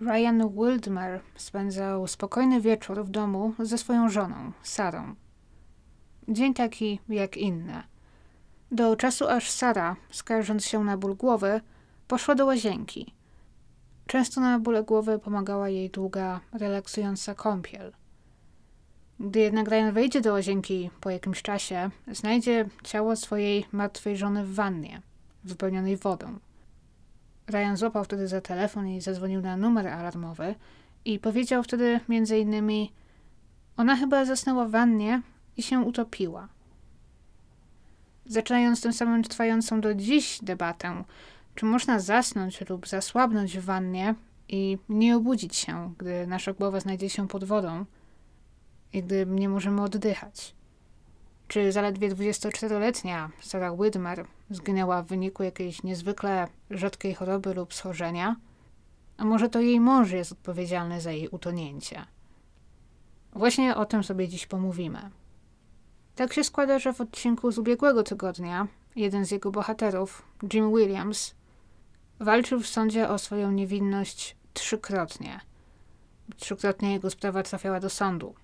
Ryan Wildmer spędzał spokojny wieczór w domu ze swoją żoną, Sarą. Dzień taki jak inne. Do czasu aż Sara, skarżąc się na ból głowy, poszła do łazienki. Często na bóle głowy pomagała jej długa, relaksująca kąpiel. Gdy jednak Ryan wejdzie do łazienki po jakimś czasie, znajdzie ciało swojej martwej żony w wannie, wypełnionej wodą. Ryan złapał wtedy za telefon i zadzwonił na numer alarmowy i powiedział wtedy między innymi ona chyba zasnęła w wannie i się utopiła. Zaczynając tym samym trwającą do dziś debatę, czy można zasnąć lub zasłabnąć w wannie i nie obudzić się, gdy nasza głowa znajdzie się pod wodą i gdy nie możemy oddychać. Czy zaledwie 24-letnia Sarah Widmer zginęła w wyniku jakiejś niezwykle rzadkiej choroby lub schorzenia? A może to jej mąż jest odpowiedzialny za jej utonięcie? Właśnie o tym sobie dziś pomówimy. Tak się składa, że w odcinku z ubiegłego tygodnia jeden z jego bohaterów, Jim Williams, walczył w sądzie o swoją niewinność trzykrotnie. Trzykrotnie jego sprawa trafiała do sądu.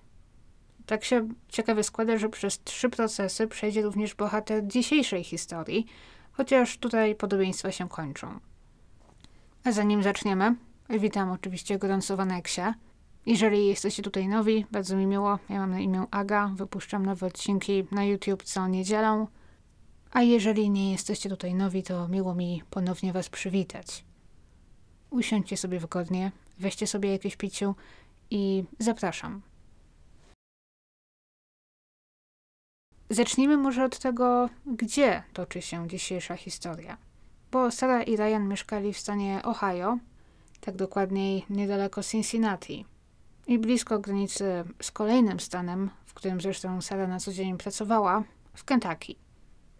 Tak się ciekawie składa, że przez trzy procesy przejdzie również bohater dzisiejszej historii, chociaż tutaj podobieństwa się kończą. A zanim zaczniemy, witam oczywiście gorąco w aneksie. Jeżeli jesteście tutaj nowi, bardzo mi miło. Ja mam na imię Aga, wypuszczam nowe odcinki na YouTube co niedzielę. A jeżeli nie jesteście tutaj nowi, to miło mi ponownie Was przywitać. Usiądźcie sobie wygodnie, weźcie sobie jakieś piciu i zapraszam. Zacznijmy może od tego, gdzie toczy się dzisiejsza historia. Bo Sarah i Ryan mieszkali w stanie Ohio, tak dokładniej niedaleko Cincinnati i blisko granicy z kolejnym stanem, w którym zresztą Sarah na co dzień pracowała, w Kentucky.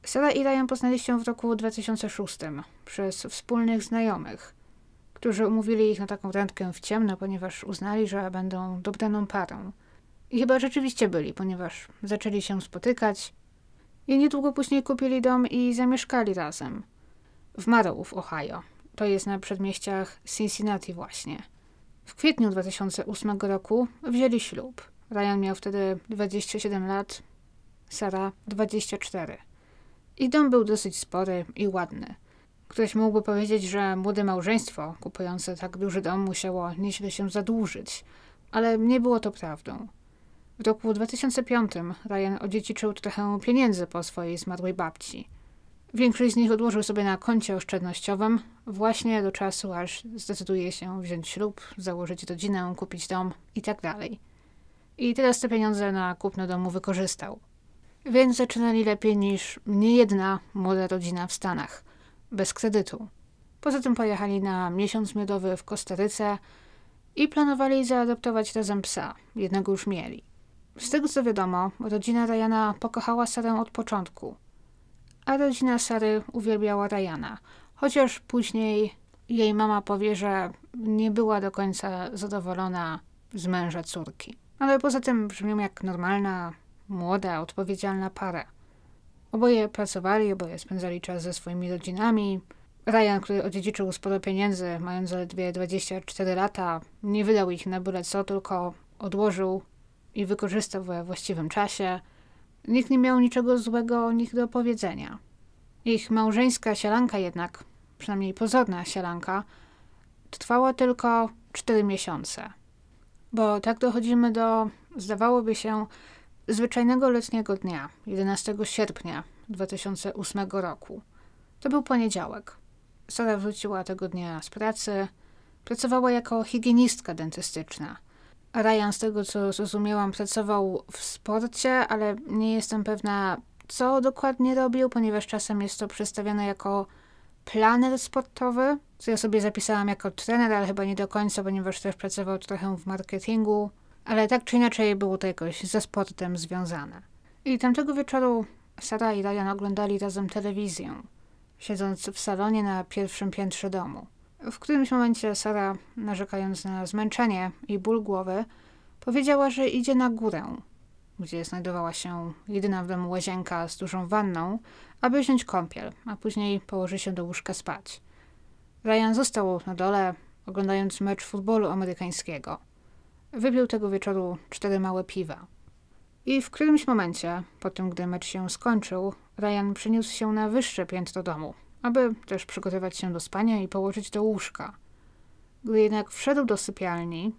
Sarah i Ryan poznali się w roku 2006 przez wspólnych znajomych, którzy umówili ich na taką randkę w ciemno, ponieważ uznali, że będą dobrą parą – i chyba rzeczywiście byli, ponieważ zaczęli się spotykać i niedługo później kupili dom i zamieszkali razem. W Marrow, Ohio. To jest na przedmieściach Cincinnati właśnie. W kwietniu 2008 roku wzięli ślub. Ryan miał wtedy 27 lat, Sara 24. Ich dom był dosyć spory i ładny. Ktoś mógłby powiedzieć, że młode małżeństwo kupujące tak duży dom musiało nieźle się zadłużyć, ale nie było to prawdą. W roku 2005 Ryan odziedziczył trochę pieniędzy po swojej zmarłej babci. Większość z nich odłożył sobie na koncie oszczędnościowym właśnie do czasu, aż zdecyduje się wziąć ślub, założyć rodzinę, kupić dom itd. Tak I teraz te pieniądze na kupno domu wykorzystał. Więc zaczynali lepiej niż niejedna młoda rodzina w Stanach, bez kredytu. Poza tym pojechali na miesiąc miodowy w Kostaryce i planowali zaadoptować razem psa. Jednego już mieli. Z tego co wiadomo, rodzina Ryana pokochała Sarę od początku, a rodzina Sary uwielbiała Ryana, chociaż później jej mama powie, że nie była do końca zadowolona z męża córki. Ale poza tym brzmią jak normalna, młoda, odpowiedzialna para. Oboje pracowali, oboje spędzali czas ze swoimi rodzinami. Ryan, który odziedziczył sporo pieniędzy, mając zaledwie 24 lata, nie wydał ich na byle co, tylko odłożył i wykorzystał we właściwym czasie. Nikt nie miał niczego złego o nich do powiedzenia. Ich małżeńska sielanka jednak, przynajmniej pozorna sielanka, trwała tylko cztery miesiące. Bo tak dochodzimy do, zdawałoby się, zwyczajnego letniego dnia, 11 sierpnia 2008 roku. To był poniedziałek. Sara wróciła tego dnia z pracy. Pracowała jako higienistka dentystyczna – Ryan, z tego co zrozumiałam, pracował w sporcie, ale nie jestem pewna, co dokładnie robił, ponieważ czasem jest to przedstawione jako planer sportowy, co ja sobie zapisałam jako trener, ale chyba nie do końca, ponieważ też pracował trochę w marketingu, ale tak czy inaczej było to jakoś ze sportem związane. I tamtego wieczoru Sara i Ryan oglądali razem telewizję, siedząc w salonie na pierwszym piętrze domu. W którymś momencie Sara, narzekając na zmęczenie i ból głowy, powiedziała, że idzie na górę, gdzie znajdowała się jedyna w domu łazienka z dużą wanną, aby wziąć kąpiel, a później położy się do łóżka spać. Ryan został na dole, oglądając mecz futbolu amerykańskiego. Wypił tego wieczoru cztery małe piwa. I w którymś momencie, po tym gdy mecz się skończył, Ryan przeniósł się na wyższe piętro domu, aby też przygotować się do spania i położyć do łóżka. Gdy jednak wszedł do sypialni,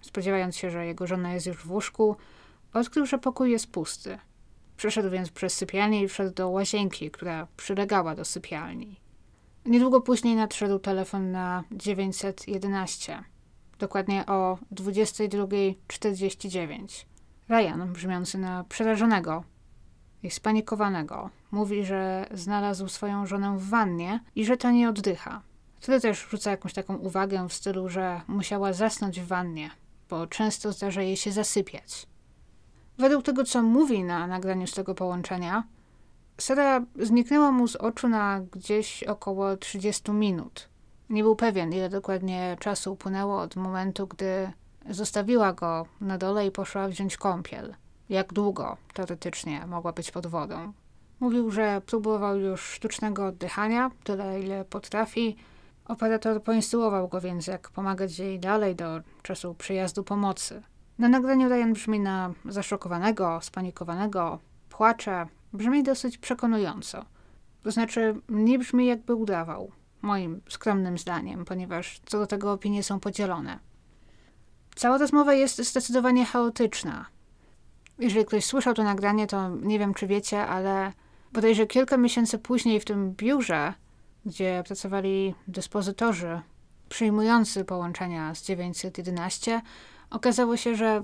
spodziewając się, że jego żona jest już w łóżku, odkrył, że pokój jest pusty. Przeszedł więc przez sypialnię i wszedł do łazienki, która przylegała do sypialni. Niedługo później nadszedł telefon na 911, dokładnie o 22.49. Ryan, brzmiący na przerażonego i spanikowanego, mówi, że znalazł swoją żonę w wannie i że ta nie oddycha. Wtedy też rzuca jakąś taką uwagę w stylu, że musiała zasnąć w wannie, bo często zdarza jej się zasypiać. Według tego, co mówi na nagraniu z tego połączenia, Sara zniknęła mu z oczu na gdzieś około 30 minut. Nie był pewien, ile dokładnie czasu upłynęło od momentu, gdy zostawiła go na dole i poszła wziąć kąpiel. Jak długo, teoretycznie, mogła być pod wodą. Mówił, że próbował już sztucznego oddychania, tyle ile potrafi. Operator poinstruował go więc, jak pomagać jej dalej do czasu przyjazdu pomocy. Na nagraniu Ryan brzmi na zaszokowanego, spanikowanego, płacze, brzmi dosyć przekonująco. To znaczy, nie brzmi jakby udawał, moim skromnym zdaniem, ponieważ co do tego opinie są podzielone. Cała rozmowa jest zdecydowanie chaotyczna. Jeżeli ktoś słyszał to nagranie, to nie wiem, czy wiecie, ale bodajże kilka miesięcy później w tym biurze, gdzie pracowali dyspozytorzy przyjmujący połączenia z 911, okazało się, że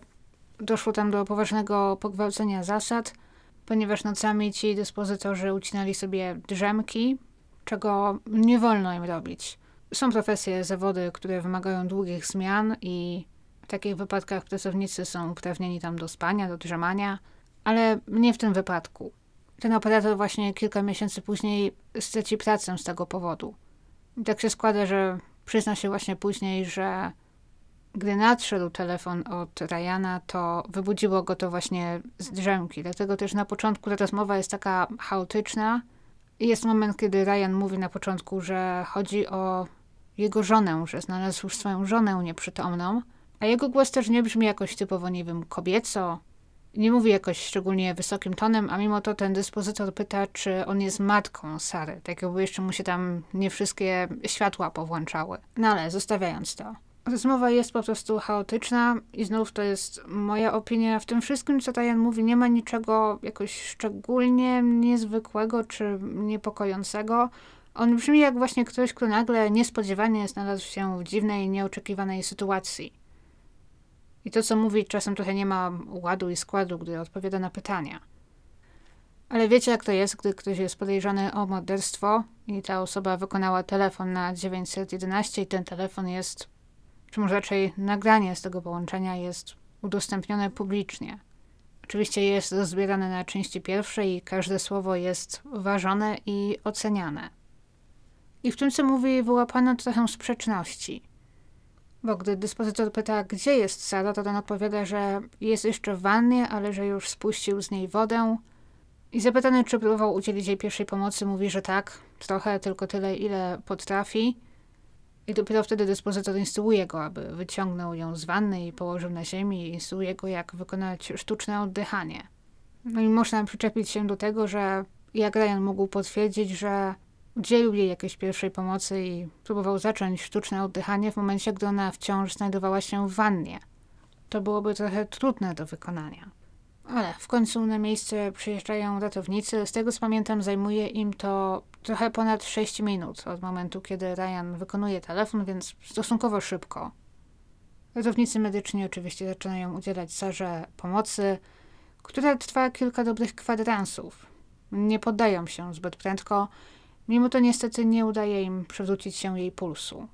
doszło tam do poważnego pogwałcenia zasad, ponieważ nocami ci dyspozytorzy ucinali sobie drzemki, czego nie wolno im robić. Są profesje, zawody, które wymagają długich zmian i w takich wypadkach pracownicy są uprawnieni tam do spania, do drzemania, ale nie w tym wypadku. Ten operator właśnie kilka miesięcy później straci pracę z tego powodu. I tak się składa, że przyzna się właśnie później, że gdy nadszedł telefon od Ryana, to wybudziło go to właśnie z drzemki. Dlatego też na początku ta rozmowa jest taka chaotyczna. Jest moment, kiedy Ryan mówi na początku, że chodzi o jego żonę, że znalazł już swoją żonę nieprzytomną. A jego głos też nie brzmi jakoś typowo, nie wiem, kobieco. Nie mówi jakoś szczególnie wysokim tonem, a mimo to ten dyspozytor pyta, czy on jest matką Sary. Tak jakby jeszcze mu się tam nie wszystkie światła powłączały. No ale zostawiając to. Rozmowa jest po prostu chaotyczna i znów to jest moja opinia. W tym wszystkim, co Ryan mówi, nie ma niczego jakoś szczególnie niezwykłego czy niepokojącego. On brzmi jak właśnie ktoś, kto nagle niespodziewanie znalazł się w dziwnej, nieoczekiwanej sytuacji. I to, co mówi, czasem trochę nie ma ładu i składu, gdy odpowiada na pytania. Ale wiecie, jak to jest, gdy ktoś jest podejrzany o morderstwo i ta osoba wykonała telefon na 911 i ten telefon jest czy może raczej nagranie z tego połączenia jest udostępnione publicznie. Oczywiście jest rozbierane na części pierwsze i każde słowo jest ważone i oceniane. I w tym, co mówi, wyłapano trochę sprzeczności. Bo gdy dyspozytor pyta, gdzie jest Sara, to ten odpowiada, że jest jeszcze w wannie, ale że już spuścił z niej wodę. I zapytany, czy próbował udzielić jej pierwszej pomocy, mówi, że tak, trochę, tylko tyle, ile potrafi. I dopiero wtedy dyspozytor instruuje go, aby wyciągnął ją z wanny i położył na ziemi i instruuje go, jak wykonać sztuczne oddychanie. No i można przyczepić się do tego, że jak Ryan mógł potwierdzić, że udzielił jej jakiejś pierwszej pomocy i próbował zacząć sztuczne oddychanie w momencie, gdy ona wciąż znajdowała się w wannie. To byłoby trochę trudne do wykonania. Ale w końcu na miejsce przyjeżdżają ratownicy. Z tego co pamiętam, zajmuje im to trochę ponad 6 minut od momentu, kiedy Ryan wykonuje telefon, więc stosunkowo szybko. Ratownicy medyczni oczywiście zaczynają udzielać Sarze pomocy, która trwa kilka dobrych kwadransów. Nie poddają się zbyt prędko, mimo to niestety nie udaje im przewrócić się jej pulsu.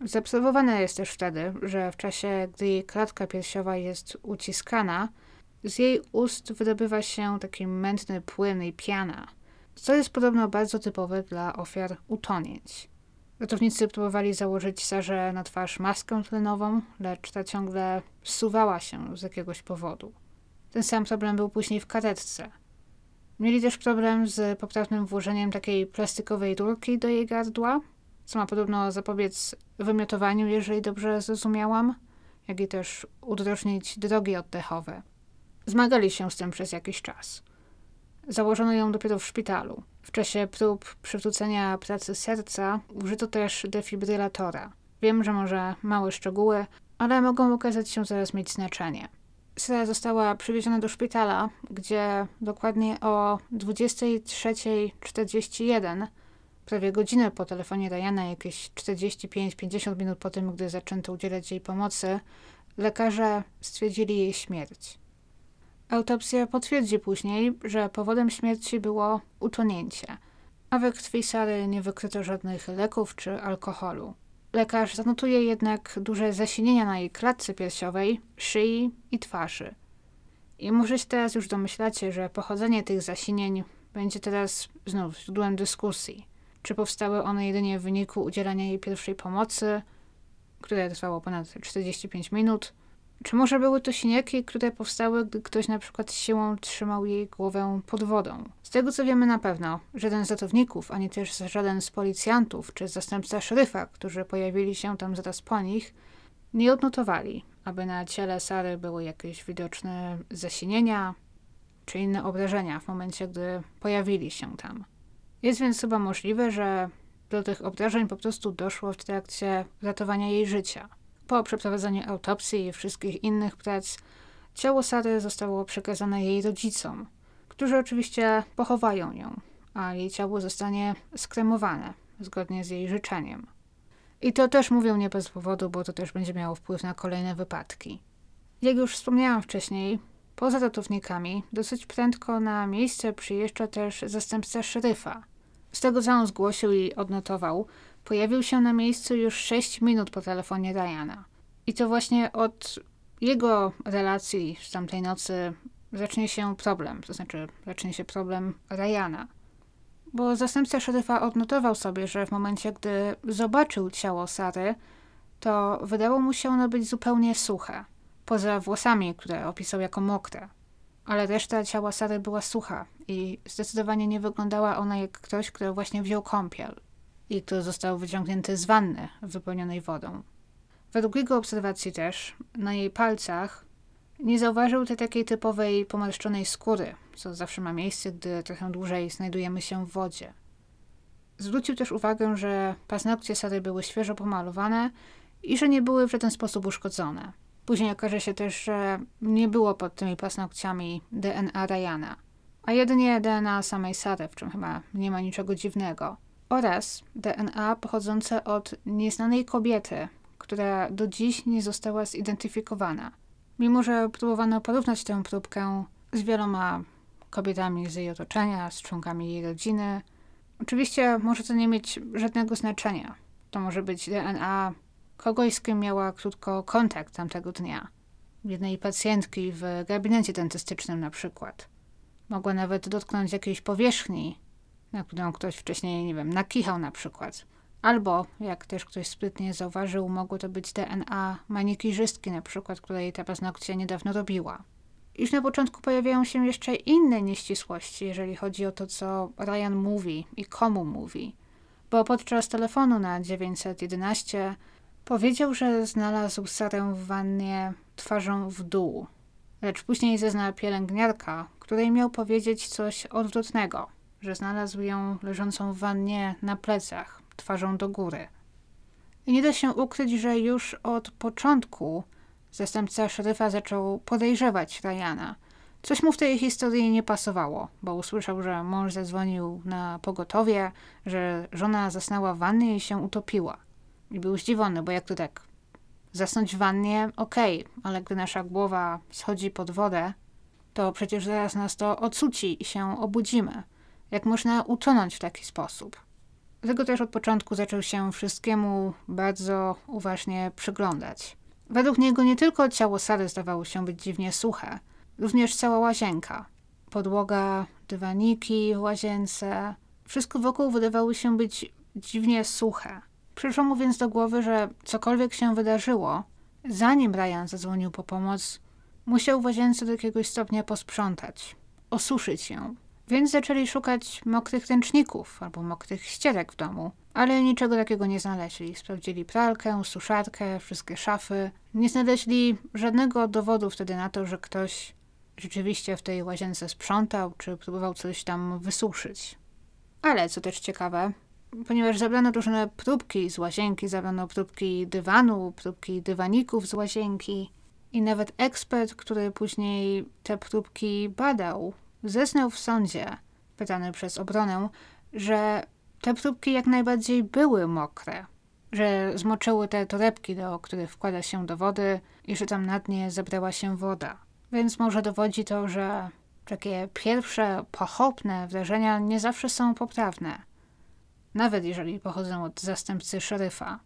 Zaobserwowane jest też wtedy, że w czasie, gdy jej klatka piersiowa jest uciskana, z jej ust wydobywa się taki mętny płyn i piana, co jest podobno bardzo typowe dla ofiar utonięć. Ratownicy próbowali założyć Sarze na twarz maskę tlenową, lecz ta ciągle zsuwała się z jakiegoś powodu. Ten sam problem był później w karetce. Mieli też problem z poprawnym włożeniem takiej plastikowej rurki do jej gardła, co ma podobno zapobiec wymiotowaniu, jeżeli dobrze zrozumiałam, jak i też udrożnić drogi oddechowe. Zmagali się z tym przez jakiś czas. Założono ją dopiero w szpitalu. W czasie prób przywrócenia pracy serca użyto też defibrylatora. Wiem, że może małe szczegóły, ale mogą okazać się zaraz mieć znaczenie. Sara została przywieziona do szpitala, gdzie dokładnie o 23.41, prawie godzinę po telefonie Diana, jakieś 45-50 minut po tym, gdy zaczęto udzielać jej pomocy, lekarze stwierdzili jej śmierć. Autopsja potwierdzi później, że powodem śmierci było utonięcie, a we krwi Sary nie wykryto żadnych leków czy alkoholu. Lekarz zanotuje jednak duże zasinienia na jej klatce piersiowej, szyi i twarzy. I może się teraz już domyślacie, że pochodzenie tych zasinień będzie teraz znów źródłem dyskusji. Czy powstały one jedynie w wyniku udzielania jej pierwszej pomocy, które trwało ponad 45 minut, czy może były to siniaki, które powstały, gdy ktoś na przykład siłą trzymał jej głowę pod wodą? Z tego co wiemy na pewno, żaden z ratowników, ani też żaden z policjantów czy zastępca szeryfa, którzy pojawili się tam zaraz po nich, nie odnotowali, aby na ciele Sary były jakieś widoczne zasinienia czy inne obrażenia w momencie, gdy pojawili się tam. Jest więc chyba możliwe, że do tych obrażeń po prostu doszło w trakcie ratowania jej życia. Po przeprowadzeniu autopsji i wszystkich innych prac, ciało Sary zostało przekazane jej rodzicom, którzy oczywiście pochowają ją, a jej ciało zostanie skremowane zgodnie z jej życzeniem. I to też mówią nie bez powodu, bo to też będzie miało wpływ na kolejne wypadki. Jak już wspomniałam wcześniej, poza ratownikami, dosyć prędko na miejsce przyjeżdża też zastępca szeryfa. Z tego, co on zgłosił i odnotował, Pojawił się na miejscu już 6 minut po telefonie Diana. I to właśnie od jego relacji z tamtej nocy zacznie się problem, to znaczy zacznie się problem Ryana. Bo zastępca szeryfa odnotował sobie, że w momencie, gdy zobaczył ciało Sary, to wydało mu się ono być zupełnie suche, poza włosami, które opisał jako mokre. Ale reszta ciała Sary była sucha i zdecydowanie nie wyglądała ona jak ktoś, kto właśnie wziął kąpiel i który został wyciągnięty z wanny wypełnionej wodą. Według jego obserwacji też, na jej palcach nie zauważył tej takiej typowej pomarszczonej skóry, co zawsze ma miejsce, gdy trochę dłużej znajdujemy się w wodzie. Zwrócił też uwagę, że paznokcie Sary były świeżo pomalowane i że nie były w żaden sposób uszkodzone. Później okaże się też, że nie było pod tymi paznokciami DNA Ryana, a jedynie DNA samej Sary, w czym chyba nie ma niczego dziwnego oraz DNA pochodzące od nieznanej kobiety, która do dziś nie została zidentyfikowana. Mimo, że próbowano porównać tę próbkę z wieloma kobietami z jej otoczenia, z członkami jej rodziny, oczywiście może to nie mieć żadnego znaczenia. To może być DNA kogoś, z kim miała krótko kontakt tamtego dnia. Jednej pacjentki w gabinecie dentystycznym na przykład. Mogła nawet dotknąć jakiejś powierzchni, na którą ktoś wcześniej, nie wiem, nakichał na przykład. Albo, jak też ktoś sprytnie zauważył, mogło to być DNA manikirzystki na przykład, której ta paznokcie niedawno robiła. Już na początku pojawiają się jeszcze inne nieścisłości, jeżeli chodzi o to, co Ryan mówi i komu mówi. Bo podczas telefonu na 911 powiedział, że znalazł Sarę w wannie twarzą w dół. Lecz później zezna pielęgniarka, której miał powiedzieć coś odwrotnego – że znalazł ją leżącą w wannie na plecach, twarzą do góry. I nie da się ukryć, że już od początku zastępca szeryfa zaczął podejrzewać Ryana. Coś mu w tej historii nie pasowało, bo usłyszał, że mąż zadzwonił na pogotowie, że żona zasnęła w wannie i się utopiła. I był zdziwiony, bo jak to tak? Zasnąć w wannie, okej, okay, ale gdy nasza głowa schodzi pod wodę, to przecież zaraz nas to odsuci i się obudzimy. Jak można utonąć w taki sposób? Dlatego też od początku zaczął się wszystkiemu bardzo uważnie przyglądać. Według niego nie tylko ciało Sary zdawało się być dziwnie suche, również cała łazienka. Podłoga, dywaniki w łazience, wszystko wokół wydawało się być dziwnie suche. Przyszło mu więc do głowy, że cokolwiek się wydarzyło, zanim Ryan zadzwonił po pomoc, musiał w łazience do jakiegoś stopnia posprzątać, osuszyć ją, Więc zaczęli szukać mokrych ręczników albo mokrych ścierek w domu, ale niczego takiego nie znaleźli. Sprawdzili pralkę, suszarkę, wszystkie szafy. Nie znaleźli żadnego dowodu wtedy na to, że ktoś rzeczywiście w tej łazience sprzątał, czy próbował coś tam wysuszyć. Ale co też ciekawe, ponieważ zabrano różne próbki z łazienki, zabrano próbki dywanu, próbki dywaników z łazienki i nawet ekspert, który później te próbki badał, zeznał w sądzie, pytany przez obronę, że te próbki jak najbardziej były mokre, że zmoczyły te torebki, do których wkłada się do wody i że tam na dnie zebrała się woda. Więc może dowodzi to, że takie pierwsze, pochopne wrażenia nie zawsze są poprawne. Nawet jeżeli pochodzą od zastępcy szeryfa.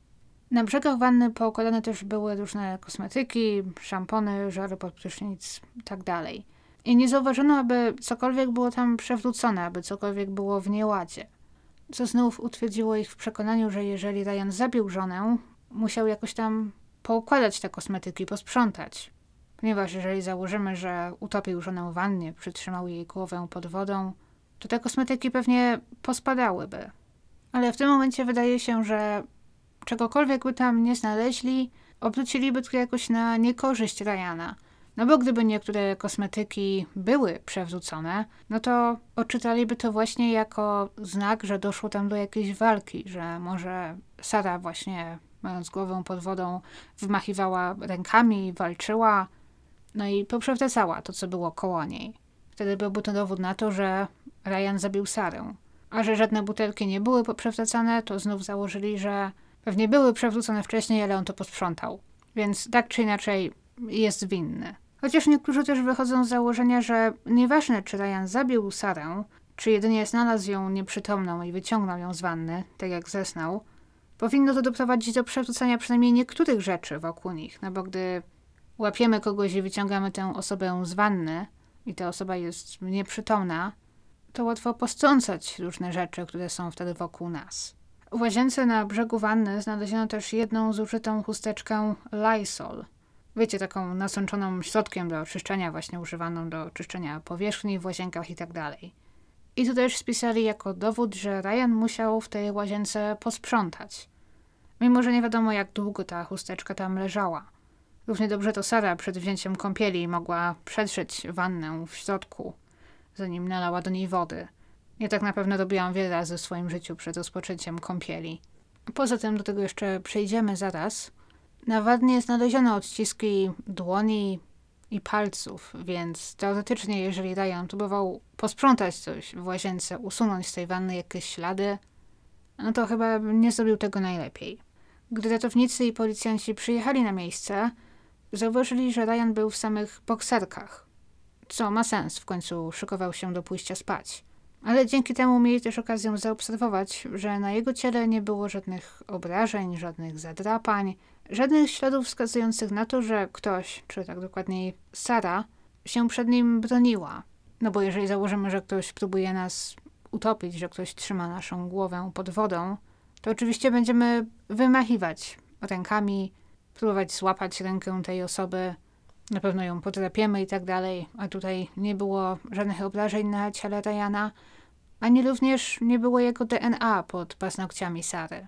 Na brzegach wanny poukładane też były różne kosmetyki, szampony, żary pod prysznic tak dalej. I nie zauważono, aby cokolwiek było tam przewrócone, aby cokolwiek było w nieładzie. Co znów utwierdziło ich w przekonaniu, że jeżeli Ryan zabił żonę, musiał jakoś tam poukładać te kosmetyki, posprzątać. Ponieważ jeżeli założymy, że utopił żonę w wannie, przytrzymał jej głowę pod wodą, to te kosmetyki pewnie pospadałyby. Ale w tym momencie wydaje się, że czegokolwiek by tam nie znaleźli, obróciliby to jakoś na niekorzyść Ryana. No bo gdyby niektóre kosmetyki były przewrócone, no to odczytaliby to właśnie jako znak, że doszło tam do jakiejś walki, że może Sara właśnie mając głowę pod wodą wymachiwała rękami, walczyła, no i poprzewracała to, co było koło niej. Wtedy byłby to dowód na to, że Ryan zabił Sarę. A że żadne butelki nie były poprzewracane, to znów założyli, że pewnie były przewrócone wcześniej, ale on to posprzątał. Więc tak czy inaczej jest winny. Chociaż niektórzy też wychodzą z założenia, że nieważne czy Ryan zabił Sarę, czy jedynie znalazł ją nieprzytomną i wyciągnął ją z wanny, tak jak zesnął, powinno to doprowadzić do przewrócenia przynajmniej niektórych rzeczy wokół nich, no bo gdy łapiemy kogoś i wyciągamy tę osobę z wanny i ta osoba jest nieprzytomna, to łatwo postrącać różne rzeczy, które są wtedy wokół nas. W łazience na brzegu wanny znaleziono też jedną zużytą chusteczkę Lysol. Wiecie, taką nasączoną środkiem do czyszczenia, właśnie używaną do czyszczenia powierzchni w łazienkach i tak dalej. I to też spisali jako dowód, że Ryan musiał w tej łazience posprzątać. Mimo, że nie wiadomo jak długo ta chusteczka tam leżała. Równie dobrze to Sara przed wzięciem kąpieli mogła przetrzeć wannę w środku, zanim nalała do niej wody. Ja tak na pewno robiłam wiele razy w swoim życiu przed rozpoczęciem kąpieli. Poza tym do tego jeszcze przejdziemy zaraz. Na wannie znaleziono odciski dłoni i palców, więc teoretycznie, jeżeli Ryan próbował posprzątać coś w łazience, usunąć z tej wanny jakieś ślady, no to chyba nie zrobił tego najlepiej. Gdy ratownicy i policjanci przyjechali na miejsce, Zauważyli, że Ryan był w samych bokserkach. Co ma sens, w końcu szykował się do pójścia spać. Ale dzięki temu mieli też okazję zaobserwować, że na jego ciele nie było żadnych obrażeń, żadnych zadrapań, żadnych śladów wskazujących na to, że ktoś, czy tak dokładniej Sara, się przed nim broniła. No bo jeżeli założymy, że ktoś próbuje nas utopić, że ktoś trzyma naszą głowę pod wodą, to oczywiście będziemy wymachiwać rękami, próbować złapać rękę tej osoby, na pewno ją podrapiemy i tak dalej, a tutaj nie było żadnych obrażeń na ciele Ryana, ani również nie było jego DNA pod paznokciami Sary.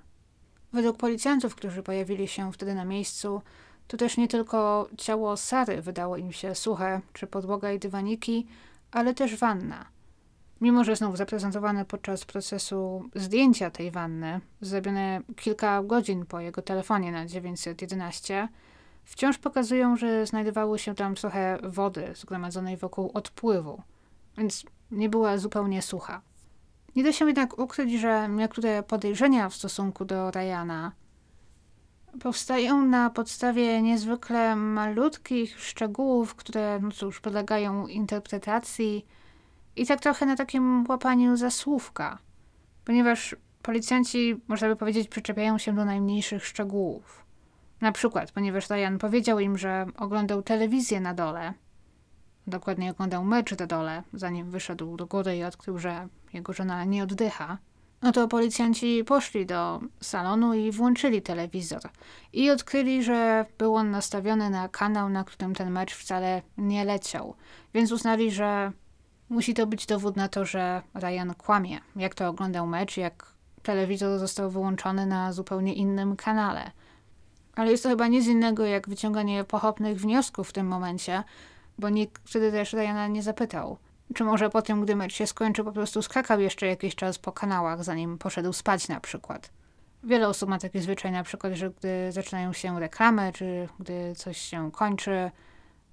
Według policjantów, którzy pojawili się wtedy na miejscu, to też nie tylko ciało Sary wydało im się suche, czy podłoga i dywaniki, ale też wanna. Mimo, że znów zaprezentowane podczas procesu zdjęcia tej wanny, zrobione kilka godzin po jego telefonie na 911, wciąż pokazują, że znajdowało się tam trochę wody zgromadzonej wokół odpływu, więc nie była zupełnie sucha. Nie da się jednak ukryć, że niektóre podejrzenia w stosunku do Ryana powstają na podstawie niezwykle malutkich szczegółów, które, no cóż, podlegają interpretacji, i tak trochę na takim łapaniu za słówka, ponieważ policjanci, można by powiedzieć, przyczepiają się do najmniejszych szczegółów. Na przykład, ponieważ Ryan powiedział im, że oglądał telewizję na dole, dokładnie oglądał mecz na dole, zanim wyszedł do góry i odkrył, że jego żona nie oddycha, no to policjanci poszli do salonu i włączyli telewizor. I odkryli, że był on nastawiony na kanał, na którym ten mecz wcale nie leciał. Więc uznali, że Musi to być dowód na to, że Ryan kłamie. Jak to oglądał mecz, jak telewizor został wyłączony na zupełnie innym kanale. Ale jest to chyba nic innego jak wyciąganie pochopnych wniosków w tym momencie, bo nikt wtedy też Ryana nie zapytał. Czy może po tym, gdy mecz się skończy, po prostu skakał jeszcze jakiś czas po kanałach, zanim poszedł spać na przykład. Wiele osób ma taki zwyczaj na przykład, że gdy zaczynają się reklamy, czy gdy coś się kończy,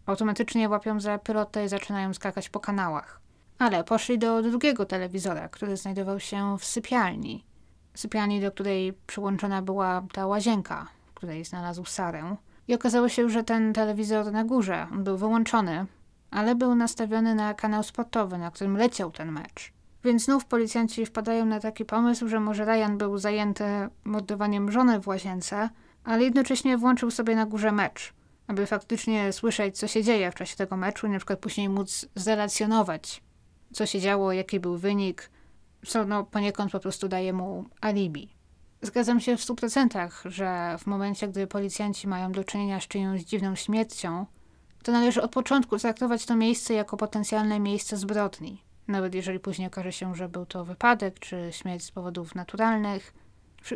automatycznie łapią za pilotę i zaczynają skakać po kanałach. Ale poszli do drugiego telewizora, który znajdował się w sypialni. Sypialni, do której przyłączona była ta łazienka, w której znalazł Sarę. I okazało się, że ten telewizor na górze był wyłączony, ale był nastawiony na kanał sportowy, na którym leciał ten mecz. Więc znów policjanci wpadają na taki pomysł, że może Ryan był zajęty mordowaniem żony w łazience, ale jednocześnie włączył sobie na górze mecz, aby faktycznie słyszeć, co się dzieje w czasie tego meczu i na przykład później móc zrelacjonować, co się działo, jaki był wynik, co no, poniekąd po prostu daje mu alibi. Zgadzam się w stu procentach, że w momencie, gdy policjanci mają do czynienia z czyjąś dziwną śmiercią, to należy od początku traktować to miejsce jako potencjalne miejsce zbrodni. Nawet jeżeli później okaże się, że był to wypadek czy śmierć z powodów naturalnych,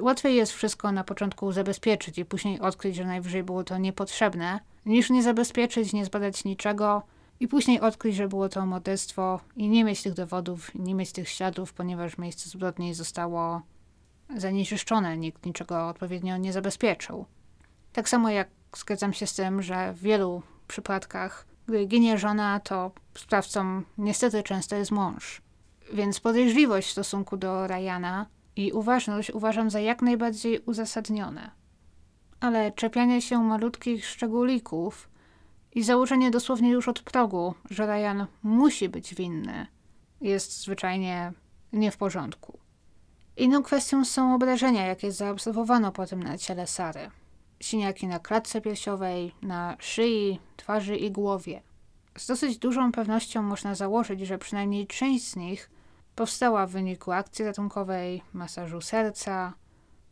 łatwiej jest wszystko na początku zabezpieczyć i później odkryć, że najwyżej było to niepotrzebne, niż nie zabezpieczyć, nie zbadać niczego i później odkryć, że było to morderstwo i nie mieć tych dowodów, nie mieć tych śladów, ponieważ miejsce zbrodni zostało zanieczyszczone, nikt niczego odpowiednio nie zabezpieczył. Tak samo jak zgadzam się z tym, że w wielu przypadkach, gdy ginie żona, to sprawcą niestety często jest mąż. Więc podejrzliwość w stosunku do Ryana i uważność uważam za jak najbardziej uzasadnione. Ale czepianie się malutkich szczególików i założenie dosłownie już od progu, że Ryan musi być winny, jest zwyczajnie nie w porządku. Inną kwestią są obrażenia, jakie zaobserwowano potem na ciele Sary. Siniaki na klatce piersiowej, na szyi, twarzy i głowie. Z dosyć dużą pewnością można założyć, że przynajmniej część z nich powstała w wyniku akcji ratunkowej, masażu serca,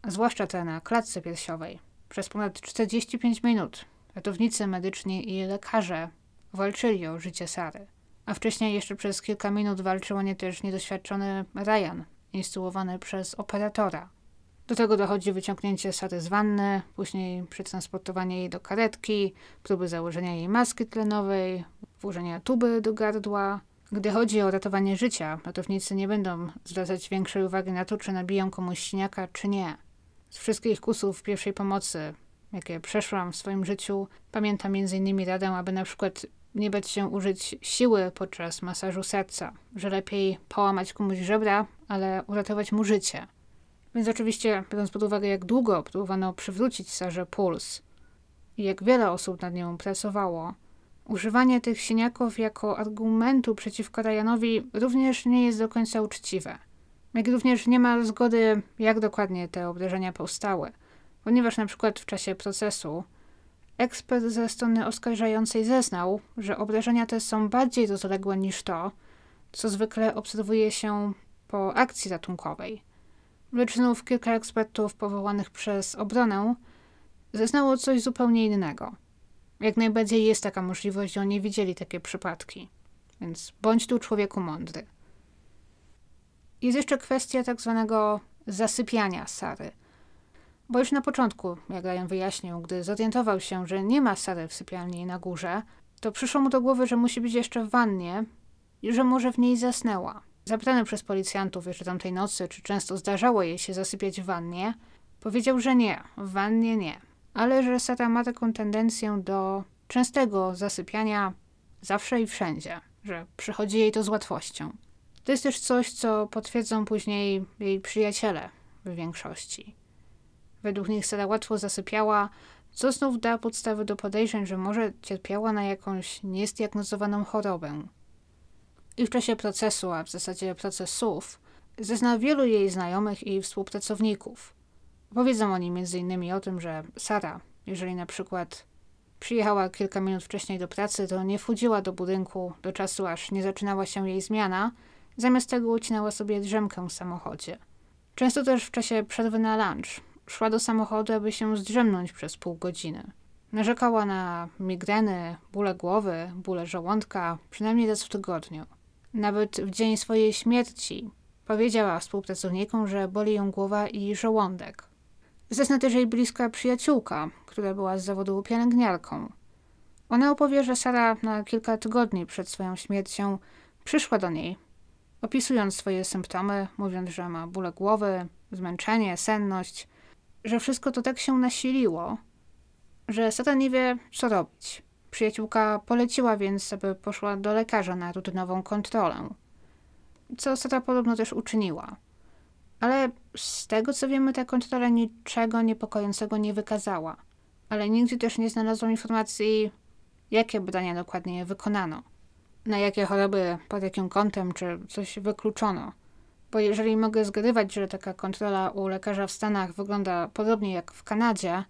zwłaszcza te na klatce piersiowej. Przez ponad 45 minut ratownicy medyczni i lekarze walczyli o życie Sary. A wcześniej jeszcze przez kilka minut walczył o nie też niedoświadczony Ryan, instruowany przez operatora. Do tego dochodzi wyciągnięcie Sary z wanny, później przetransportowanie jej do karetki, próby założenia jej maski tlenowej, włożenia tuby do gardła. Gdy chodzi o ratowanie życia, ratownicy nie będą zwracać większej uwagi na to, czy nabiją komuś śniaka, czy nie. Z wszystkich kusów pierwszej pomocy, jakie przeszłam w swoim życiu, pamiętam m.in. radę, aby na przykład nie bać się użyć siły podczas masażu serca, że lepiej połamać komuś żebra, ale uratować mu życie. Więc oczywiście, biorąc pod uwagę, jak długo próbowano przywrócić Sarze puls i jak wiele osób nad nią pracowało, używanie tych siniaków jako argumentu przeciwko Ryanowi również nie jest do końca uczciwe. Jak również nie ma zgody, jak dokładnie te obrażenia powstały, ponieważ na przykład w czasie procesu ekspert ze strony oskarżającej zeznał, że obrażenia te są bardziej rozległe niż to, co zwykle obserwuje się po akcji ratunkowej – lecz znów kilka ekspertów powołanych przez obronę zeznało coś zupełnie innego. Jak najbardziej jest taka możliwość, że oni widzieli takie przypadki. Więc bądź tu człowieku mądry. Jest jeszcze kwestia tak zwanego zasypiania Sary. Bo już na początku, jak Ryan wyjaśnił, gdy zorientował się, że nie ma Sary w sypialni na górze, to przyszło mu do głowy, że musi być jeszcze w wannie i że może w niej zasnęła. Zapytany przez policjantów jeszcze tamtej nocy, czy często zdarzało jej się zasypiać w wannie, powiedział, że nie, w wannie nie, ale że Sara ma taką tendencję do częstego zasypiania zawsze i wszędzie, że przychodzi jej to z łatwością. To jest też coś, co potwierdzą później jej przyjaciele w większości. Według nich Sara łatwo zasypiała, co znów da podstawy do podejrzeń, że może cierpiała na jakąś niezdiagnozowaną chorobę, i w czasie procesu, a w zasadzie procesów, zezna wielu jej znajomych i współpracowników. Powiedzą oni m.in. o tym, że Sara, jeżeli na przykład przyjechała kilka minut wcześniej do pracy, to nie wchodziła do budynku do czasu, aż nie zaczynała się jej zmiana, zamiast tego ucinała sobie drzemkę w samochodzie. Często też w czasie przerwy na lunch szła do samochodu, aby się zdrzemnąć przez pół godziny. Narzekała na migreny, bóle głowy, bóle żołądka, przynajmniej raz w tygodniu. Nawet w dzień swojej śmierci powiedziała współpracownikom, że boli ją głowa i żołądek. Zresztą też jej bliska przyjaciółka, która była z zawodu pielęgniarką. Ona opowie, że Sara na kilka tygodni przed swoją śmiercią przyszła do niej, opisując swoje symptomy, mówiąc, że ma bóle głowy, zmęczenie, senność, że wszystko to tak się nasiliło, że Sara nie wie, co robić. Przyjaciółka poleciła więc, aby poszła do lekarza na rutynową kontrolę, co Sara podobno też uczyniła. Ale z tego co wiemy, ta kontrola niczego niepokojącego nie wykazała. Ale nigdy też nie znalazłam informacji, jakie badania dokładnie wykonano, na jakie choroby, pod jakim kątem, czy coś wykluczono. Bo jeżeli mogę zgadywać, że taka kontrola u lekarza w Stanach wygląda podobnie jak w Kanadzie,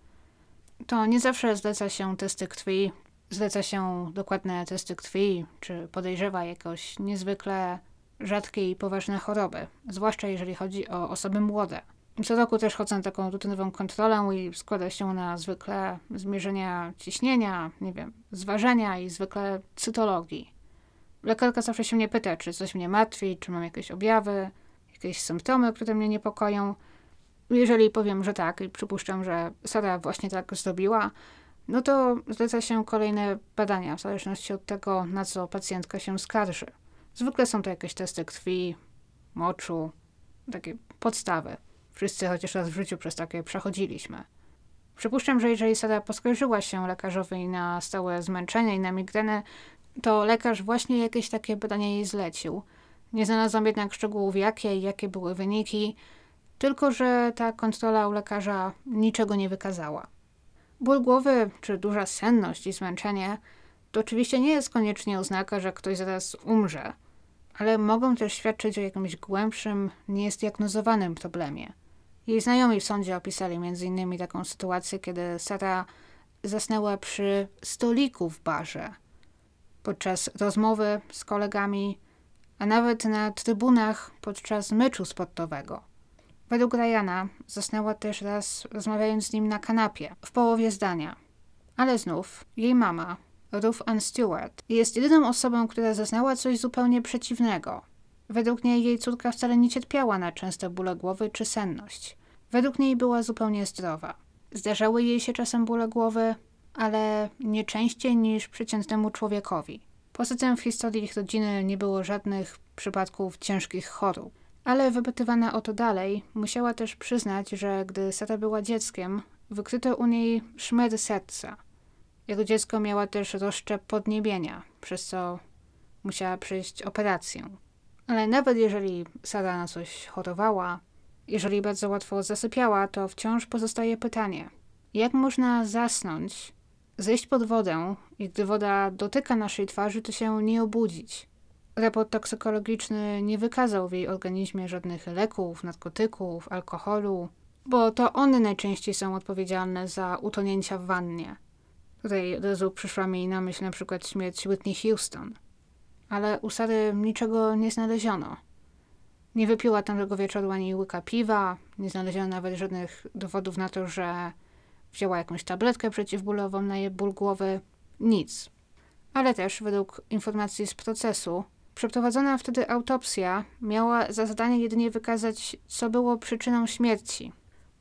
to nie zawsze zleca się testy krwi, zleca się dokładne testy krwi, czy podejrzewa jakoś niezwykle rzadkie i poważne choroby, zwłaszcza jeżeli chodzi o osoby młode. Co roku też chodzę na taką rutynową kontrolę i składa się na zwykle zmierzenia ciśnienia, nie wiem, zważenia i zwykle cytologii. Lekarka zawsze się mnie pyta, czy coś mnie martwi, czy mam jakieś objawy, jakieś symptomy, które mnie niepokoją. Jeżeli powiem, że tak i przypuszczam, że Sara właśnie tak zrobiła, no to zleca się kolejne badania, w zależności od tego, na co pacjentka się skarży. Zwykle są to jakieś testy krwi, moczu, takie podstawy. Wszyscy chociaż raz w życiu przez takie przechodziliśmy. Przypuszczam, że jeżeli Sara poskarżyła się lekarzowi na stałe zmęczenie i na migrenę, to lekarz właśnie jakieś takie badania jej zlecił. Nie znalazłam jednak szczegółów jakie i jakie były wyniki, tylko że ta kontrola u lekarza niczego nie wykazała. Ból głowy czy duża senność i zmęczenie to oczywiście nie jest koniecznie oznaka, że ktoś zaraz umrze, ale mogą też świadczyć o jakimś głębszym, niezdiagnozowanym problemie. Jej znajomi w sądzie opisali m.in. taką sytuację, kiedy Sara zasnęła przy stoliku w barze podczas rozmowy z kolegami, a nawet na trybunach podczas meczu sportowego. Według Ryana zasnęła też raz rozmawiając z nim na kanapie, w połowie zdania. Ale znów jej mama, Ruth Ann Stewart, jest jedyną osobą, która zaznała coś zupełnie przeciwnego. Według niej jej córka wcale nie cierpiała na częste bóle głowy czy senność. Według niej była zupełnie zdrowa. Zdarzały jej się czasem bóle głowy, ale nie częściej niż przeciętnemu człowiekowi. Poza tym w historii ich rodziny nie było żadnych przypadków ciężkich chorób. Ale wypytywana o to dalej, musiała też przyznać, że gdy Sara była dzieckiem, wykryto u niej szmer serca. Jego dziecko miała też rozszczep podniebienia, przez co musiała przejść operację. Ale nawet jeżeli Sara na coś chorowała, jeżeli bardzo łatwo zasypiała, to wciąż pozostaje pytanie: jak można zasnąć, zejść pod wodę i gdy woda dotyka naszej twarzy, to się nie obudzić? Raport toksykologiczny nie wykazał w jej organizmie żadnych leków, narkotyków, alkoholu, bo to one najczęściej są odpowiedzialne za utonięcia w wannie. Tutaj od razu przyszła mi na myśl na przykład śmierć Whitney Houston. Ale u Sary niczego nie znaleziono. Nie wypiła tamtego wieczoru ani łyka piwa, nie znaleziono nawet żadnych dowodów na to, że wzięła jakąś tabletkę przeciwbólową na jej ból głowy. Nic. Ale też według informacji z procesu, przeprowadzona wtedy autopsja miała za zadanie jedynie wykazać, co było przyczyną śmierci.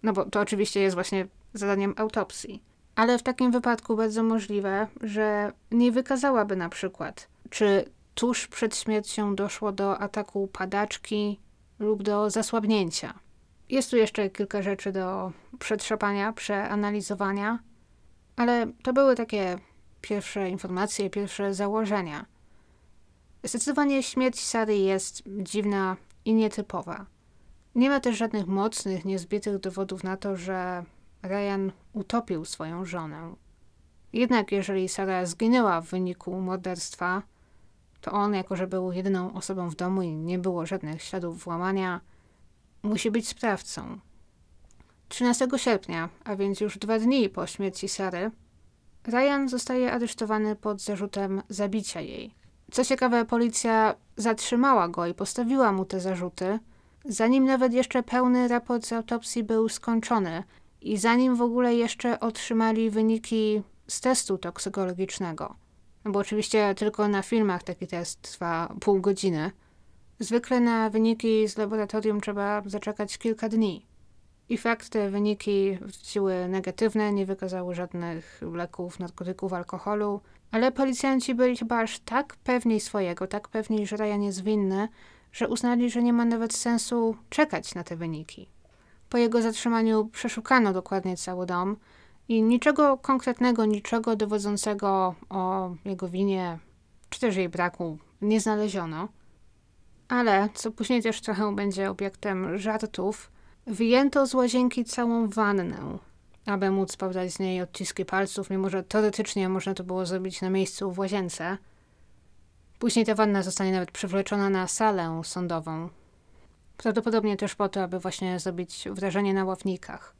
No bo to oczywiście jest właśnie zadaniem autopsji. Ale w takim wypadku bardzo możliwe, że nie wykazałaby na przykład, czy tuż przed śmiercią doszło do ataku padaczki lub do zasłabnięcia. Jest tu jeszcze kilka rzeczy do przetrzepania, przeanalizowania, ale to były takie pierwsze informacje, pierwsze założenia. Zdecydowanie śmierć Sary jest dziwna i nietypowa. Nie ma też żadnych mocnych, niezbitych dowodów na to, że Ryan utopił swoją żonę. Jednak jeżeli Sara zginęła w wyniku morderstwa, to on, jako że był jedyną osobą w domu i nie było żadnych śladów włamania, musi być sprawcą. 13 sierpnia, a więc już dwa dni po śmierci Sary, Ryan zostaje aresztowany pod zarzutem zabicia jej. Co ciekawe, policja zatrzymała go i postawiła mu te zarzuty, zanim nawet jeszcze pełny raport z autopsji był skończony i zanim w ogóle jeszcze otrzymali wyniki z testu toksykologicznego. No bo oczywiście tylko na filmach taki test trwa pół godziny. Zwykle na wyniki z laboratorium trzeba zaczekać kilka dni. I fakt, te wyniki wróciły negatywne, nie wykazały żadnych leków, narkotyków, alkoholu, ale policjanci byli chyba aż tak pewni swojego, tak pewni, że Ryan jest winny, że uznali, że nie ma nawet sensu czekać na te wyniki. Po jego zatrzymaniu przeszukano dokładnie cały dom i niczego konkretnego, niczego dowodzącego o jego winie, czy też jej braku nie znaleziono. Ale, co później też trochę będzie obiektem żartów, wyjęto z łazienki całą wannę, aby móc pobrać z niej odciski palców, mimo że teoretycznie można to było zrobić na miejscu w łazience. Później ta wanna zostanie nawet przywleczona na salę sądową. Prawdopodobnie też po to, aby właśnie zrobić wrażenie na ławnikach.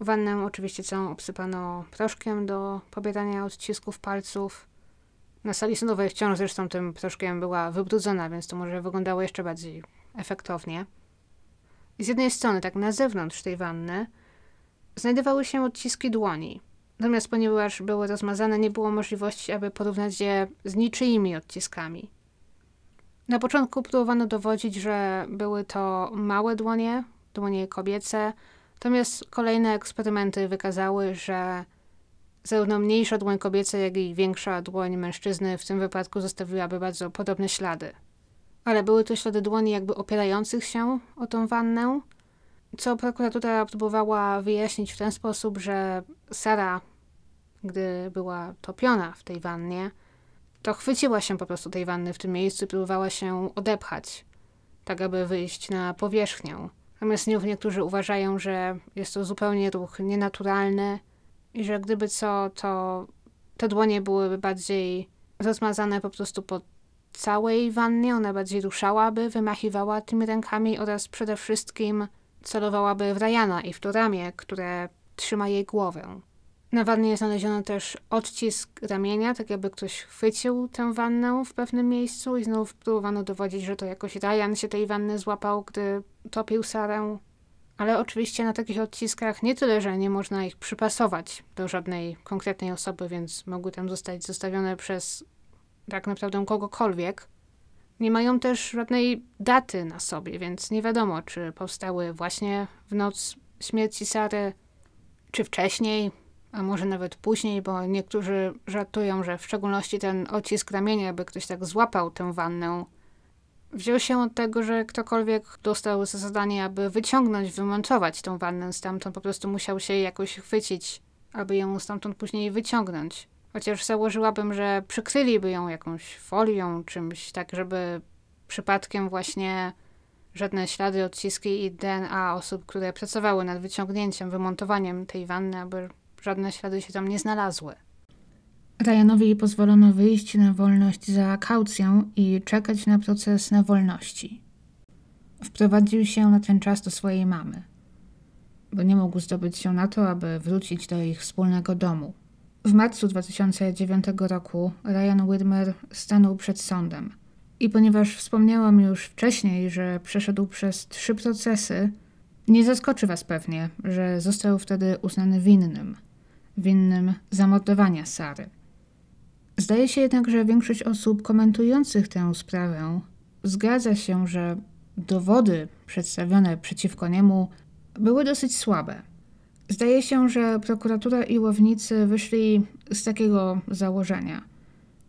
Wannę oczywiście całą obsypano proszkiem do pobierania odcisków palców. Na sali sądowej wciąż zresztą tym proszkiem była wybrudzona, więc to może wyglądało jeszcze bardziej efektownie. Z jednej strony, tak na zewnątrz tej wanny, znajdowały się odciski dłoni. Natomiast ponieważ były rozmazane, nie było możliwości, aby porównać je z niczyimi odciskami. Na początku próbowano dowodzić, że były to małe dłonie, dłonie kobiece, natomiast kolejne eksperymenty wykazały, że zarówno mniejsza dłoń kobieca, jak i większa dłoń mężczyzny w tym wypadku zostawiłaby bardzo podobne ślady. Ale były to ślady dłoni jakby opierających się o tą wannę, co prokuratura próbowała wyjaśnić w ten sposób, że Sara, gdy była topiona w tej wannie, to chwyciła się po prostu tej wanny w tym miejscu i próbowała się odepchać, tak aby wyjść na powierzchnię. Natomiast niektórzy uważają, że jest to zupełnie ruch nienaturalny i że gdyby co, to te dłonie byłyby bardziej rozmazane po prostu po całej wannie, ona bardziej ruszałaby, wymachiwała tymi rękami oraz przede wszystkim celowałaby w Ryana i w to ramię, które trzyma jej głowę. Na wannie znaleziono też odcisk ramienia, tak jakby ktoś chwycił tę wannę w pewnym miejscu i znów próbowano dowodzić, że to jakoś Ryan się tej wanny złapał, gdy topił Sarę. Ale oczywiście na takich odciskach nie tyle, że nie można ich przypasować do żadnej konkretnej osoby, więc mogły tam zostać zostawione przez tak naprawdę kogokolwiek. Nie mają też żadnej daty na sobie, więc nie wiadomo, czy powstały właśnie w noc śmierci Sary, czy wcześniej, a może nawet później, bo niektórzy żartują, że w szczególności ten odcisk ramienia, jakby ktoś tak złapał tę wannę, wziął się od tego, że ktokolwiek dostał za zadanie, aby wyciągnąć, wymontować tą wannę stamtąd, po prostu musiał się jakoś chwycić, aby ją stamtąd później wyciągnąć. Chociaż założyłabym, że przykryliby ją jakąś folią, czymś tak, żeby przypadkiem właśnie żadne ślady, odciski i DNA osób, które pracowały nad wyciągnięciem, wymontowaniem tej wanny, aby żadne ślady się tam nie znalazły. Ryanowi pozwolono wyjść na wolność za kaucją i czekać na proces na wolności. Wprowadził się na ten czas do swojej mamy, bo nie mógł zdobyć się na to, aby wrócić do ich wspólnego domu. W marcu 2009 roku Ryan Widmer stanął przed sądem. I ponieważ wspomniałam już wcześniej, że przeszedł przez trzy procesy, nie zaskoczy Was pewnie, że został wtedy uznany winnym. Winnym zamordowania Sary. Zdaje się jednak, że większość osób komentujących tę sprawę zgadza się, że dowody przedstawione przeciwko niemu były dosyć słabe. Zdaje się, że prokuratura i łownicy wyszli z takiego założenia.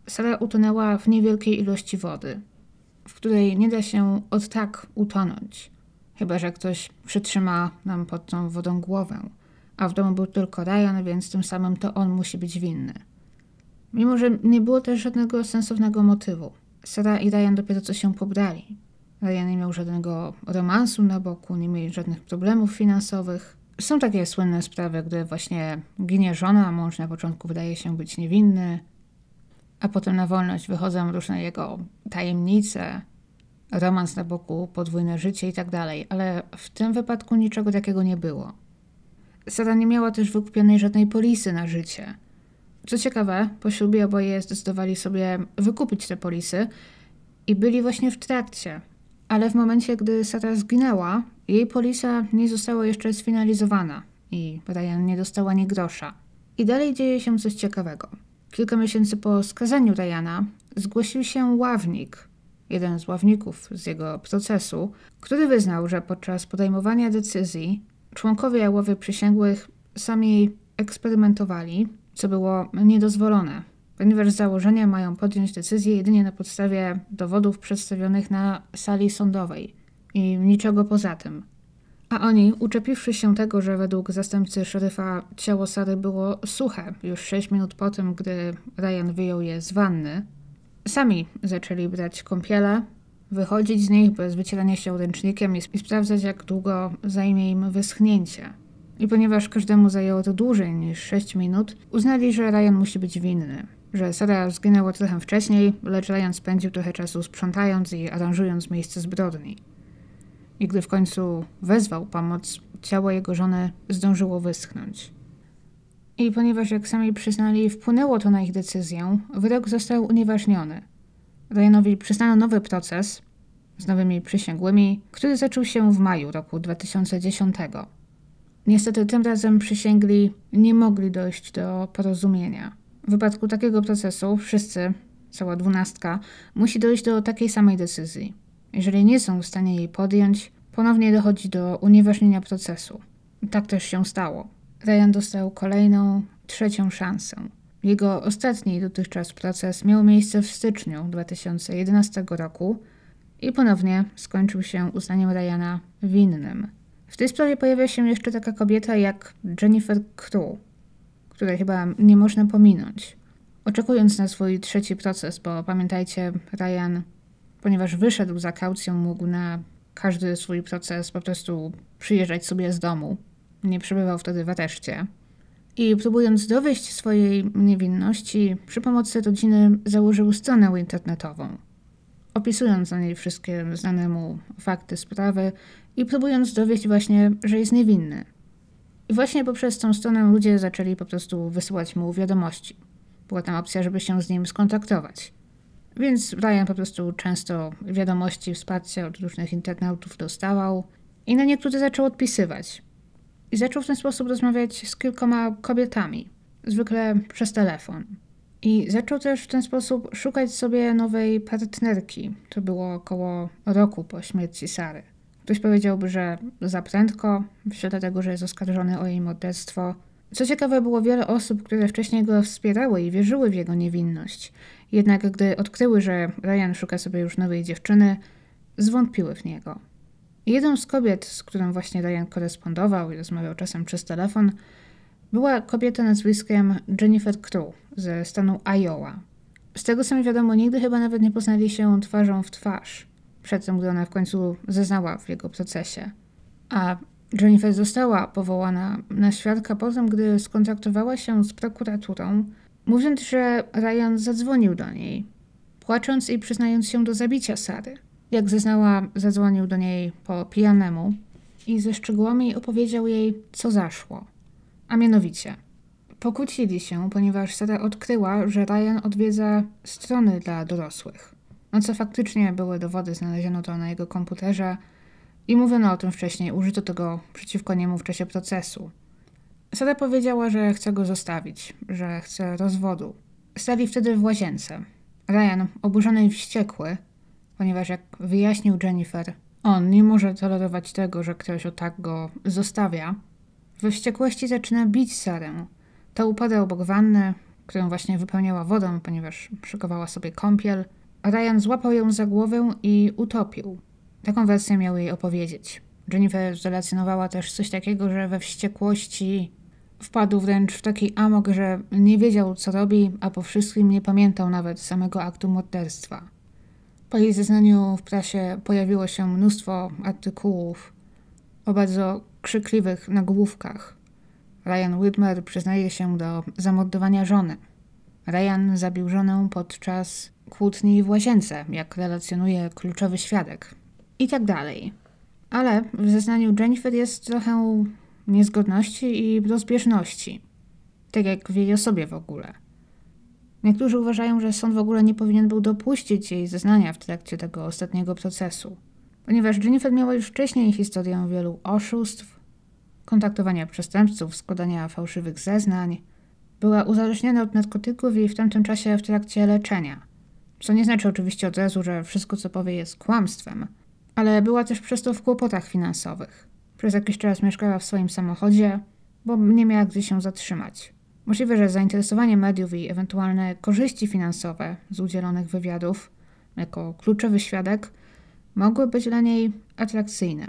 Sara utonęła w niewielkiej ilości wody, w której nie da się od tak utonąć, chyba że ktoś przytrzyma nam pod tą wodą głowę, a w domu był tylko Ryan, więc tym samym to on musi być winny. Mimo, że nie było też żadnego sensownego motywu. Sara i Ryan dopiero co się pobrali. Ryan nie miał żadnego romansu na boku, nie mieli żadnych problemów finansowych. Są takie słynne sprawy, gdy właśnie ginie żona, mąż na początku wydaje się być niewinny, a potem na wolność wychodzą różne jego tajemnice, romans na boku, podwójne życie i tak dalej, ale w tym wypadku niczego takiego nie było. Sara nie miała też wykupionej żadnej polisy na życie. Co ciekawe, po ślubie oboje zdecydowali sobie wykupić te polisy i byli właśnie w trakcie. Ale w momencie, gdy Sara zginęła, jej polisa nie została jeszcze sfinalizowana i Ryan nie dostała ani grosza. I dalej dzieje się coś ciekawego. Kilka miesięcy po skazaniu Ryana zgłosił się ławnik, jeden z ławników z jego procesu, który wyznał, że podczas podejmowania decyzji członkowie ławy przysięgłych sami eksperymentowali, co było niedozwolone, ponieważ z założenia mają podjąć decyzję jedynie na podstawie dowodów przedstawionych na sali sądowej i niczego poza tym. A oni, uczepiwszy się tego, że według zastępcy szeryfa ciało Sary było suche już 6 minut po tym, gdy Ryan wyjął je z wanny, sami zaczęli brać kąpiele, wychodzić z nich bez wycierania się ręcznikiem i, sprawdzać, jak długo zajmie im wyschnięcie. I ponieważ każdemu zajęło to dłużej niż 6 minut, uznali, że Ryan musi być winny. Że Sara zginęła trochę wcześniej, lecz Ryan spędził trochę czasu sprzątając i aranżując miejsce zbrodni. I gdy w końcu wezwał pomoc, ciało jego żony zdążyło wyschnąć. I ponieważ, jak sami przyznali, wpłynęło to na ich decyzję, wyrok został unieważniony. Ryanowi przyznano nowy proces z nowymi przysięgłymi, który zaczął się w maju roku 2010. Niestety tym razem przysięgli nie mogli dojść do porozumienia. W wypadku takiego procesu wszyscy, cała dwunastka, musi dojść do takiej samej decyzji. Jeżeli nie są w stanie jej podjąć, ponownie dochodzi do unieważnienia procesu. Tak też się stało. Ryan dostał kolejną, trzecią szansę. Jego ostatni dotychczas proces miał miejsce w styczniu 2011 roku i ponownie skończył się uznaniem Ryana winnym. W tej sprawie pojawia się jeszcze taka kobieta jak Jennifer Crew, której chyba nie można pominąć. Oczekując na swój trzeci proces, bo pamiętajcie, Ryan, ponieważ wyszedł za kaucją, mógł na każdy swój proces po prostu przyjeżdżać sobie z domu. Nie przebywał wtedy w areszcie. I próbując dowieść swojej niewinności, przy pomocy rodziny założył stronę internetową. Opisując na niej wszystkie znane mu fakty sprawy i próbując dowieść właśnie, że jest niewinny. I właśnie poprzez tą stronę ludzie zaczęli po prostu wysyłać mu wiadomości. Była tam opcja, żeby się z nim skontaktować. Więc Ryan po prostu często wiadomości, wsparcia od różnych internautów dostawał i na niektóre zaczął odpisywać. I zaczął w ten sposób rozmawiać z kilkoma kobietami, zwykle przez telefon. I zaczął też w ten sposób szukać sobie nowej partnerki. To było około roku po śmierci Sary. Ktoś powiedziałby, że za prędko, w świetle tego, że jest oskarżony o jej morderstwo. Co ciekawe, było wiele osób, które wcześniej go wspierały i wierzyły w jego niewinność. Jednak gdy odkryły, że Ryan szuka sobie już nowej dziewczyny, zwątpiły w niego. Jedną z kobiet, z którą właśnie Ryan korespondował i rozmawiał czasem przez telefon, była kobieta nazwiskiem Jennifer Crew ze stanu Iowa. Z tego co mi wiadomo, nigdy chyba nawet nie poznali się twarzą w twarz, przed tym, gdy ona w końcu zeznała w jego procesie. A Jennifer została powołana na świadka po tym, gdy skontaktowała się z prokuraturą, mówiąc, że Ryan zadzwonił do niej, płacząc i przyznając się do zabicia Sary. Jak zeznała, zadzwonił do niej po pijanemu i ze szczegółami opowiedział jej, co zaszło. A mianowicie, pokłócili się, ponieważ Sara odkryła, że Ryan odwiedza strony dla dorosłych. No co faktycznie były dowody, znaleziono to na jego komputerze i mówiono o tym wcześniej, użyto tego przeciwko niemu w czasie procesu. Sara powiedziała, że chce go zostawić, że chce rozwodu. Stali wtedy w łazience. Ryan, oburzony i wściekły, ponieważ jak wyjaśnił Jennifer, on nie może tolerować tego, że ktoś o tak go zostawia. We wściekłości zaczyna bić Sarę. Ta upada obok wanny, którą właśnie wypełniała wodą, ponieważ szykowała sobie kąpiel. Ryan złapał ją za głowę i utopił. Taką wersję miał jej opowiedzieć. Jennifer zrelacjonowała też coś takiego, że we wściekłości wpadł wręcz w taki amok, że nie wiedział co robi, a po wszystkim nie pamiętał nawet samego aktu morderstwa. Po jej zeznaniu w prasie pojawiło się mnóstwo artykułów o bardzo krzykliwych nagłówkach. Ryan Whitmer przyznaje się do zamordowania żony. Ryan zabił żonę podczas kłótni w łazience, jak relacjonuje kluczowy świadek. I tak dalej. Ale w zeznaniu Jennifer jest trochę niezgodności i rozbieżności. Tak jak w jej osobie w ogóle. Niektórzy uważają, że sąd w ogóle nie powinien był dopuścić jej zeznania w trakcie tego ostatniego procesu, ponieważ Jennifer miała już wcześniej historię wielu oszustw, kontaktowania przestępców, składania fałszywych zeznań, była uzależniona od narkotyków i w tamtym czasie w trakcie leczenia. Co nie znaczy oczywiście od razu, że wszystko co powie jest kłamstwem, ale była też przez to w kłopotach finansowych. Przez jakiś czas mieszkała w swoim samochodzie, bo nie miała gdzie się zatrzymać. Możliwe, że zainteresowanie mediów i ewentualne korzyści finansowe z udzielonych wywiadów jako kluczowy świadek mogły być dla niej atrakcyjne.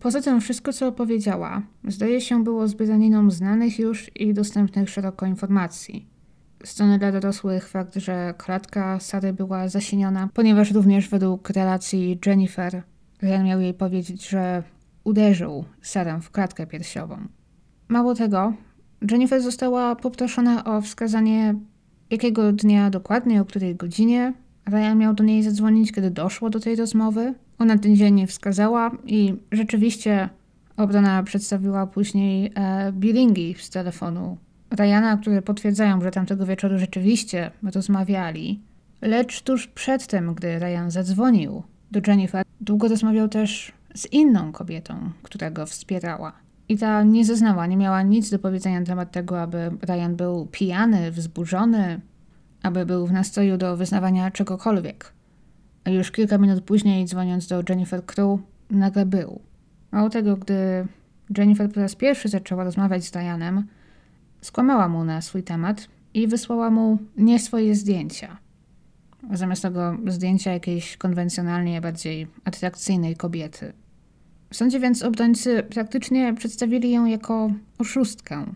Poza tym wszystko, co opowiedziała, zdaje się było zbieraniną znanych już i dostępnych szeroko informacji. Strony dla dorosłych fakt, że klatka Sary była zasieniona, ponieważ również według relacji Jennifer Ren miał jej powiedzieć, że uderzył Sarę w klatkę piersiową. Mało tego, Jennifer została poproszona o wskazanie, jakiego dnia dokładnie, o której godzinie Ryan miał do niej zadzwonić, kiedy doszło do tej rozmowy. Ona ten dzień nie wskazała i rzeczywiście obrona przedstawiła później e, billingi z telefonu Ryana, które potwierdzają, że tamtego wieczoru rzeczywiście rozmawiali. Lecz tuż przed tym, gdy Ryan zadzwonił do Jennifer, długo rozmawiał też z inną kobietą, która go wspierała. I ta nie zeznała, nie miała nic do powiedzenia na temat tego, aby Ryan był pijany, wzburzony, aby był w nastroju do wyznawania czegokolwiek. Już kilka minut później, dzwoniąc do Jennifer Crew, nagle był. Mało tego, gdy Jennifer po raz pierwszy zaczęła rozmawiać z Ryanem, skłamała mu na swój temat i wysłała mu nie swoje zdjęcia. Zamiast tego zdjęcia jakiejś konwencjonalnie bardziej atrakcyjnej kobiety. W sądzie więc obrońcy praktycznie przedstawili ją jako oszustkę.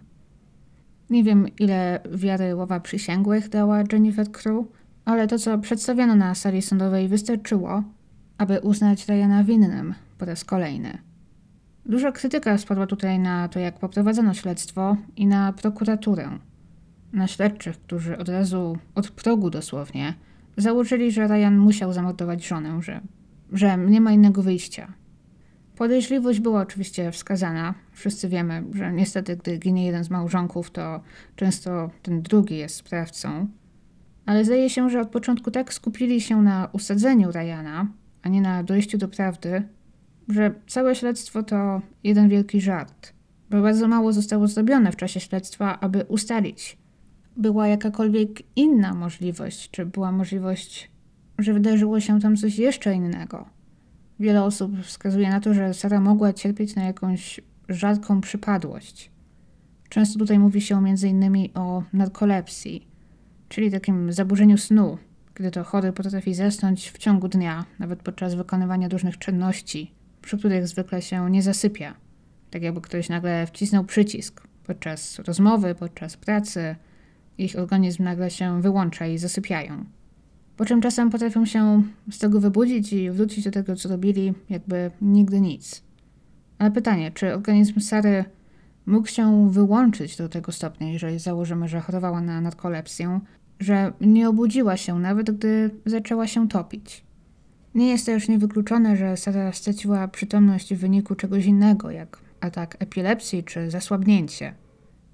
Nie wiem, ile wiary łowa przysięgłych dała Jennifer Crew, ale to, co przedstawiono na sali sądowej, wystarczyło, aby uznać Ryana winnym po raz kolejny. Duża krytyka spadła tutaj na to, jak poprowadzono śledztwo i na prokuraturę. Na śledczych, którzy od razu, od progu dosłownie, założyli, że Ryan musiał zamordować żonę, że, że nie ma innego wyjścia. Podejrzliwość była oczywiście wskazana. Wszyscy wiemy, że niestety, gdy ginie jeden z małżonków, to często ten drugi jest sprawcą. Ale zdaje się, że od początku tak skupili się na usadzeniu Ryana, a nie na dojściu do prawdy, że całe śledztwo to jeden wielki żart. Bo bardzo mało zostało zrobione w czasie śledztwa, aby ustalić, była jakakolwiek inna możliwość, czy była możliwość, że wydarzyło się tam coś jeszcze innego. Wiele osób wskazuje na to, że Sara mogła cierpieć na jakąś rzadką przypadłość. Często tutaj mówi się m.in. o narkolepsji, czyli takim zaburzeniu snu, kiedy to chory potrafi zasnąć w ciągu dnia, nawet podczas wykonywania różnych czynności, przy których zwykle się nie zasypia. Tak jakby ktoś nagle wcisnął przycisk podczas rozmowy, podczas pracy, ich organizm nagle się wyłącza i zasypiają. Po czym czasem potrafią się z tego wybudzić i wrócić do tego, co robili, jakby nigdy nic. Ale pytanie, czy organizm Sary mógł się wyłączyć do tego stopnia, jeżeli założymy, że chorowała na narkolepsję, że nie obudziła się nawet, gdy zaczęła się topić. Nie jest też niewykluczone, że Sara straciła przytomność w wyniku czegoś innego, jak atak epilepsji czy zasłabnięcie.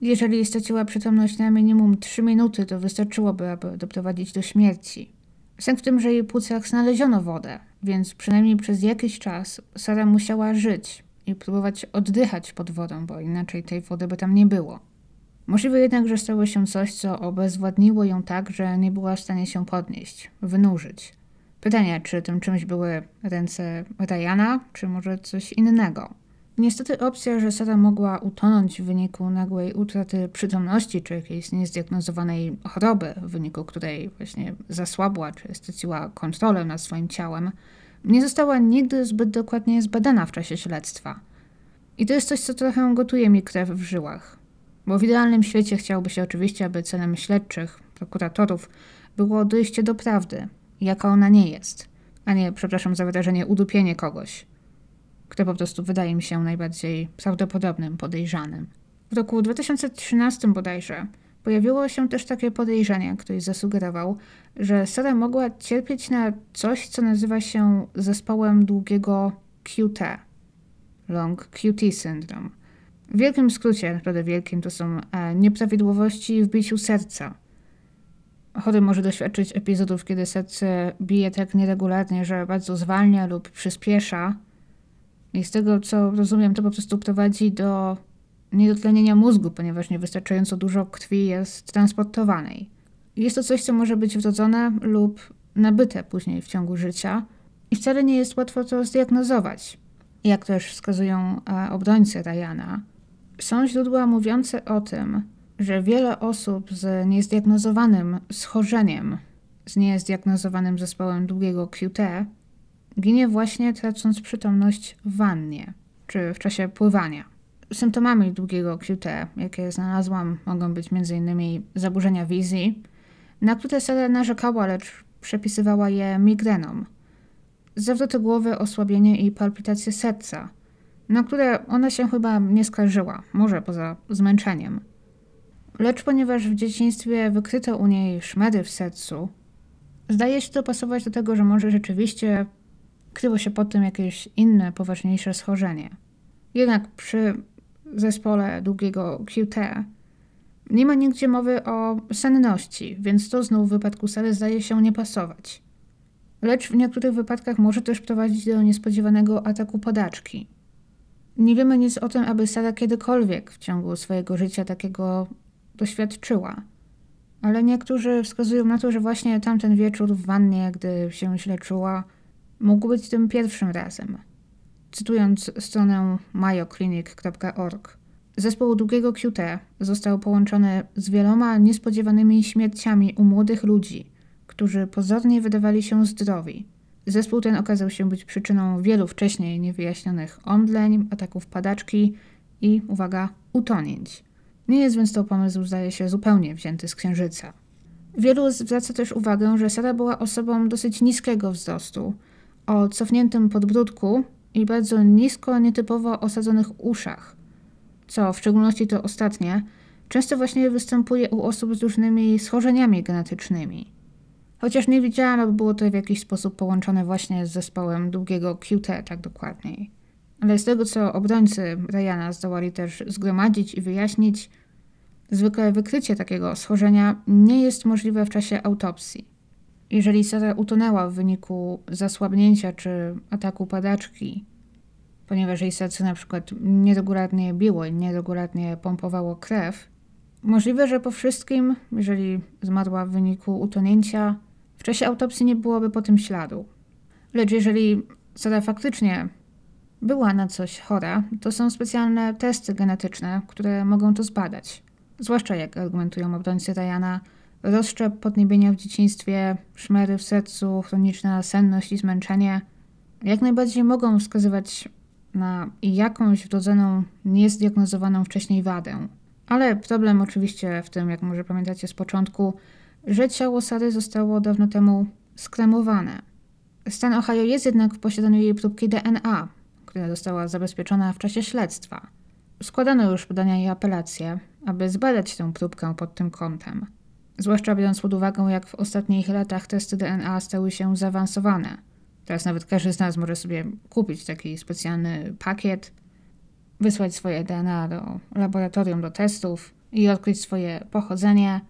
Jeżeli straciła przytomność na minimum 3 minuty, to wystarczyłoby, aby doprowadzić do śmierci. Sęk w tym, że jej płucach znaleziono wodę, więc przynajmniej przez jakiś czas Sara musiała żyć i próbować oddychać pod wodą, bo inaczej tej wody by tam nie było. Możliwe jednak, że stało się coś, co obezwładniło ją tak, że nie była w stanie się podnieść, wynurzyć. Pytanie, czy tym czymś były ręce Ryana, czy może coś innego. Niestety opcja, że Sara mogła utonąć w wyniku nagłej utraty przytomności czy jakiejś niezdiagnozowanej choroby, w wyniku której właśnie zasłabła czy straciła kontrolę nad swoim ciałem, nie została nigdy zbyt dokładnie zbadana w czasie śledztwa. I to jest coś, co trochę gotuje mi krew w żyłach. Bo w idealnym świecie chciałoby się oczywiście, aby celem śledczych, prokuratorów było dojście do prawdy, jaka ona nie jest, a nie, przepraszam za wyrażenie, udupienie kogoś – kto po prostu wydaje mi się najbardziej prawdopodobnym podejrzanym. W roku 2013 bodajże pojawiło się też takie podejrzenie, ktoś zasugerował, że Sara mogła cierpieć na coś, co nazywa się zespołem długiego QT, Long QT Syndrome. W wielkim skrócie, naprawdę wielkim, to są e, nieprawidłowości w biciu serca. Chory może doświadczyć epizodów, kiedy serce bije tak nieregularnie, że bardzo zwalnia lub przyspiesza, i z tego, co rozumiem, to po prostu prowadzi do niedotlenienia mózgu, ponieważ niewystarczająco dużo krwi jest transportowanej. Jest to coś, co może być wrodzone lub nabyte później w ciągu życia i wcale nie jest łatwo to zdiagnozować. Jak też wskazują e, obrońcy Ryana, są źródła mówiące o tym, że wiele osób z niezdiagnozowanym schorzeniem, z niezdiagnozowanym zespołem długiego QT, ginie właśnie tracąc przytomność w wannie czy w czasie pływania. Symptomami długiego QT, jakie znalazłam, mogą być m.in. zaburzenia wizji, na które Sara narzekała, lecz przepisywała je migreną, zawroty głowy, osłabienie i palpitacje serca, na które ona się chyba nie skarżyła, może poza zmęczeniem. Lecz ponieważ w dzieciństwie wykryto u niej szmery w sercu, zdaje się to pasować do tego, że może rzeczywiście kryło się pod tym jakieś inne, poważniejsze schorzenie. Jednak przy zespole długiego QT nie ma nigdzie mowy o senności, więc to znów w wypadku Sary zdaje się nie pasować. Lecz w niektórych wypadkach może też prowadzić do niespodziewanego ataku podaczki. Nie wiemy nic o tym, aby Sara kiedykolwiek w ciągu swojego życia takiego doświadczyła. Ale niektórzy wskazują na to, że właśnie tamten wieczór w wannie, gdy się źle czuła, mógł być tym pierwszym razem. Cytując stronę mayoclinic.org, zespół długiego QT został połączony z wieloma niespodziewanymi śmierciami u młodych ludzi, którzy pozornie wydawali się zdrowi. Zespół ten okazał się być przyczyną wielu wcześniej niewyjaśnionych omdleń, ataków padaczki i, uwaga, utonięć. Nie jest więc to pomysł, zdaje się, zupełnie wzięty z księżyca. Wielu zwraca też uwagę, że Sara była osobą dosyć niskiego wzrostu, o cofniętym podbródku i bardzo nisko, nietypowo osadzonych uszach, co w szczególności to ostatnie często właśnie występuje u osób z różnymi schorzeniami genetycznymi. Chociaż nie widziałam, aby było to w jakiś sposób połączone właśnie z zespołem długiego QT, tak dokładniej. Ale z tego, co obrońcy Ryana zdołali też zgromadzić i wyjaśnić, zwykle wykrycie takiego schorzenia nie jest możliwe w czasie autopsji. Jeżeli Sara utonęła w wyniku zasłabnięcia czy ataku padaczki, ponieważ jej serce na przykład nieregularnie biło i nieregularnie pompowało krew, możliwe, że po wszystkim, jeżeli zmarła w wyniku utonięcia, w czasie autopsji nie byłoby po tym śladu. Lecz jeżeli Sara faktycznie była na coś chora, to są specjalne testy genetyczne, które mogą to zbadać. Zwłaszcza jak argumentują obrońcy Ryana, rozszczep podniebienia w dzieciństwie, szmery w sercu, chroniczna senność i zmęczenie jak najbardziej mogą wskazywać na jakąś wrodzoną, niezdiagnozowaną wcześniej wadę. Ale problem oczywiście w tym, jak może pamiętacie z początku, że ciało Sary zostało dawno temu skremowane. Stan Ohio jest jednak w posiadaniu jej próbki DNA, która została zabezpieczona w czasie śledztwa. Składano już podania i apelacje, aby zbadać tę próbkę pod tym kątem. Zwłaszcza biorąc pod uwagę, jak w ostatnich latach testy DNA stały się zaawansowane. Teraz nawet każdy z nas może sobie kupić taki specjalny pakiet, wysłać swoje DNA do laboratorium do testów i odkryć swoje pochodzenie.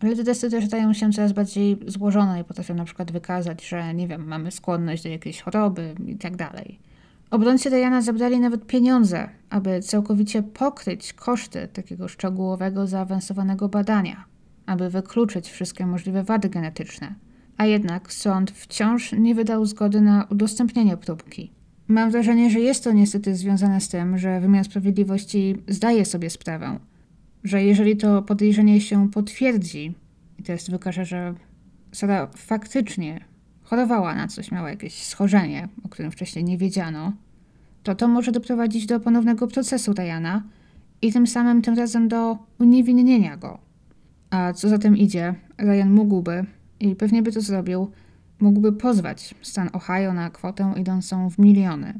Ale te testy też stają się coraz bardziej złożone i potrafią na przykład wykazać, że nie wiem, mamy skłonność do jakiejś choroby i tak dalej. Obrońcy Diana zabrali nawet pieniądze, aby całkowicie pokryć koszty takiego szczegółowego, zaawansowanego badania, aby wykluczyć wszystkie możliwe wady genetyczne. A jednak sąd wciąż nie wydał zgody na udostępnienie próbki. Mam wrażenie, że jest to niestety związane z tym, że wymiar sprawiedliwości zdaje sobie sprawę, że jeżeli to podejrzenie się potwierdzi i test wykaże, że Sara faktycznie chorowała na coś, miała jakieś schorzenie, o którym wcześniej nie wiedziano, to to może doprowadzić do ponownego procesu Ryana i tym samym tym razem do uniewinnienia go. A co za tym idzie, Ryan mógłby, i pewnie by to zrobił, mógłby pozwać stan Ohio na kwotę idącą w miliony.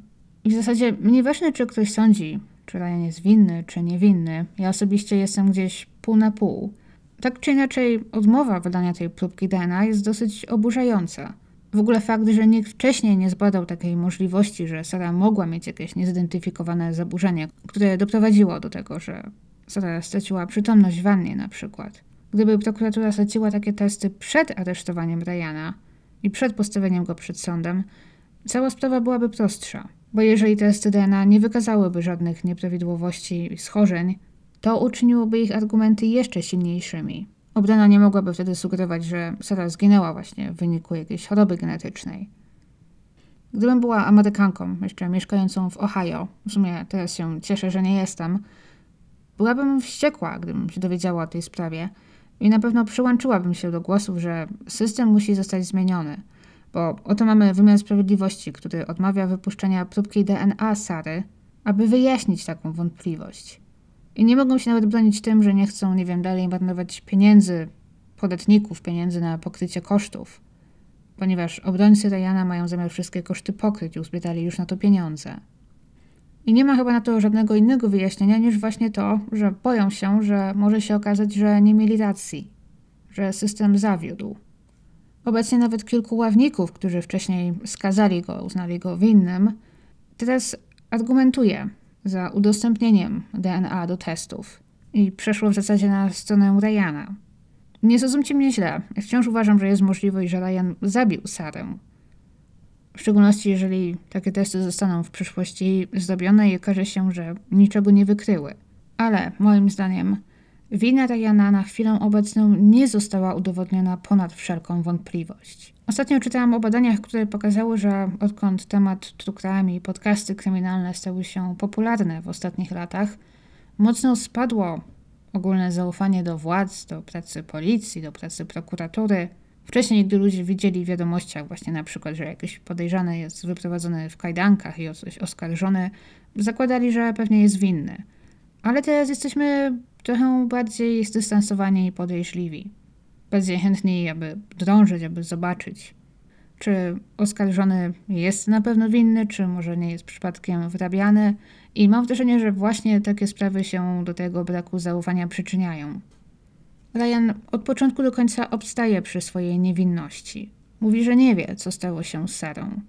I w zasadzie nieważne, czy ktoś sądzi, czy Ryan jest winny, czy niewinny, ja osobiście jestem gdzieś pół na pół. Tak czy inaczej, odmowa wydania tej próbki DNA jest dosyć oburzająca. W ogóle fakt, że nikt wcześniej nie zbadał takiej możliwości, że Sara mogła mieć jakieś niezidentyfikowane zaburzenie, które doprowadziło do tego, że Sara straciła przytomność w wannie na przykład. Gdyby prokuratura zleciła takie testy przed aresztowaniem Ryana i przed postawieniem go przed sądem, cała sprawa byłaby prostsza. Bo jeżeli testy DNA nie wykazałyby żadnych nieprawidłowości i schorzeń, to uczyniłoby ich argumenty jeszcze silniejszymi. Obrona nie mogłaby wtedy sugerować, że Sara zginęła właśnie w wyniku jakiejś choroby genetycznej. Gdybym była Amerykanką, jeszcze mieszkającą w Ohio, w sumie teraz się cieszę, że nie jestem, byłabym wściekła, gdybym się dowiedziała o tej sprawie i na pewno przyłączyłabym się do głosów, że system musi zostać zmieniony, bo oto mamy wymiar sprawiedliwości, który odmawia wypuszczenia próbki DNA Sary, aby wyjaśnić taką wątpliwość. I nie mogą się nawet bronić tym, że nie chcą, nie wiem, dalej marnować pieniędzy, podatników, pieniędzy na pokrycie kosztów ponieważ obrońcy Ryana mają zamiar wszystkie koszty pokryć uzbierali już na to pieniądze. I nie ma chyba na to żadnego innego wyjaśnienia niż właśnie to, że boją się, że może się okazać, że nie mieli racji, że system zawiódł. Obecnie nawet kilku ławników, którzy wcześniej skazali go, uznali go winnym, teraz argumentuje za udostępnieniem DNA do testów i przeszło w zasadzie na stronę Ryana. Nie zrozumcie mnie źle. Wciąż uważam, że jest możliwość, że Ryan zabił Sarę. W szczególności, jeżeli takie testy zostaną w przyszłości zrobione i okaże się, że niczego nie wykryły. Ale moim zdaniem wina Ryana na chwilę obecną nie została udowodniona ponad wszelką wątpliwość. Ostatnio czytałam o badaniach, które pokazały, że odkąd temat true crime i podcasty kryminalne stały się popularne w ostatnich latach, mocno spadło ogólne zaufanie do władz, do pracy policji, do pracy prokuratury. Wcześniej, gdy ludzie widzieli w wiadomościach właśnie na przykład, że jakiś podejrzany jest wyprowadzony w kajdankach i o coś oskarżony, zakładali, że pewnie jest winny. Ale teraz jesteśmy trochę bardziej zdystansowani i podejrzliwi. Bardziej chętni, aby drążyć, aby zobaczyć, czy oskarżony jest na pewno winny, czy może nie jest przypadkiem wrabiany. I mam wrażenie, że właśnie takie sprawy się do tego braku zaufania przyczyniają. Ryan od początku do końca obstaje przy swojej niewinności. Mówi, że nie wie, co stało się z Sarą.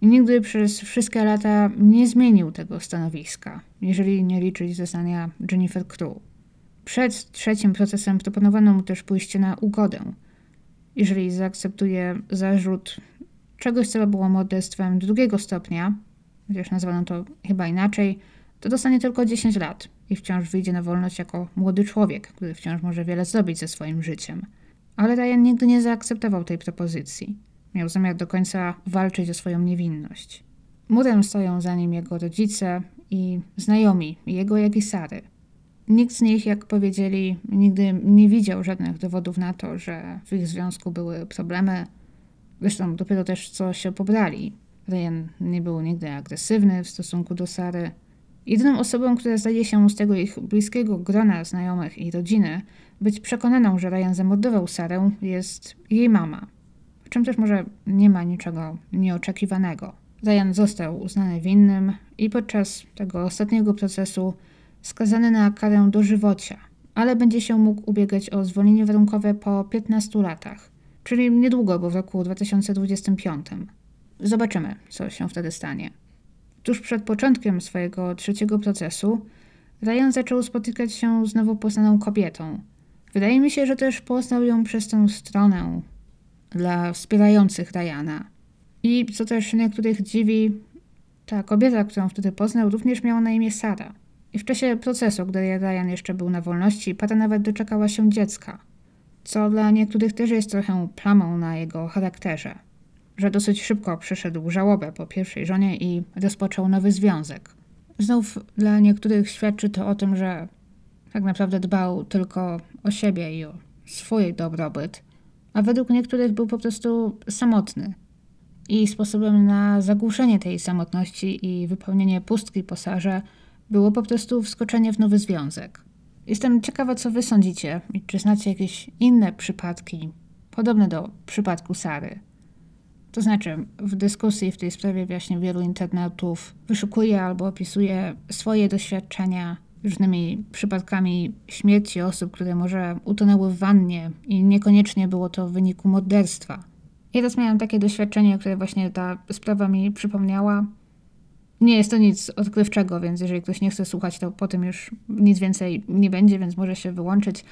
I nigdy przez wszystkie lata nie zmienił tego stanowiska, jeżeli nie liczyć zeznania Jennifer Crew. Przed trzecim procesem proponowano mu też pójście na ugodę – jeżeli zaakceptuje zarzut czegoś, co było morderstwem drugiego stopnia, chociaż nazwano to chyba inaczej, to dostanie tylko 10 lat i wciąż wyjdzie na wolność jako młody człowiek, który wciąż może wiele zrobić ze swoim życiem. Ale Ryan nigdy nie zaakceptował tej propozycji. Miał zamiar do końca walczyć o swoją niewinność. Murem stoją za nim jego rodzice i znajomi, jego jak i Sary. Nikt z nich, jak powiedzieli, nigdy nie widział żadnych dowodów na to, że w ich związku były problemy. Zresztą dopiero też co się pobrali. Ryan nie był nigdy agresywny w stosunku do Sary. Jedyną osobą, która zdaje się z tego ich bliskiego grona znajomych i rodziny być przekonaną, że Ryan zamordował Sarę, jest jej mama. Czym też może nie ma niczego nieoczekiwanego. Ryan został uznany winnym i podczas tego ostatniego procesu skazany na karę dożywocia, ale będzie się mógł ubiegać o zwolnienie warunkowe po 15 latach, czyli niedługo, bo w roku 2025. Zobaczymy, co się wtedy stanie. Tuż przed początkiem swojego trzeciego procesu Ryan zaczął spotykać się z nowo poznaną kobietą. Wydaje mi się, że też poznał ją przez tę stronę dla wspierających Ryana. I co też niektórych dziwi, ta kobieta, którą wtedy poznał, również miała na imię Sara. I w czasie procesu, gdy Ryan jeszcze był na wolności, para nawet doczekała się dziecka, co dla niektórych też jest trochę plamą na jego charakterze. Że dosyć szybko przeszedł żałobę po pierwszej żonie i rozpoczął nowy związek. Znów dla niektórych świadczy to o tym, że tak naprawdę dbał tylko o siebie i o swój dobrobyt, a według niektórych był po prostu samotny. I sposobem na zagłuszenie tej samotności i wypełnienie pustki po Sarze było po prostu wskoczenie w nowy związek. Jestem ciekawa, co wy sądzicie i czy znacie jakieś inne przypadki podobne do przypadku Sary. To znaczy, w dyskusji w tej sprawie właśnie wielu internautów wyszukuje albo opisuje swoje doświadczenia różnymi przypadkami śmierci osób, które może utonęły w wannie i niekoniecznie było to w wyniku morderstwa. Ja teraz miałam takie doświadczenie, które właśnie ta sprawa mi przypomniała. Nie jest to nic odkrywczego, więc jeżeli ktoś nie chce słuchać, to potem już nic więcej nie będzie, więc może się wyłączyć.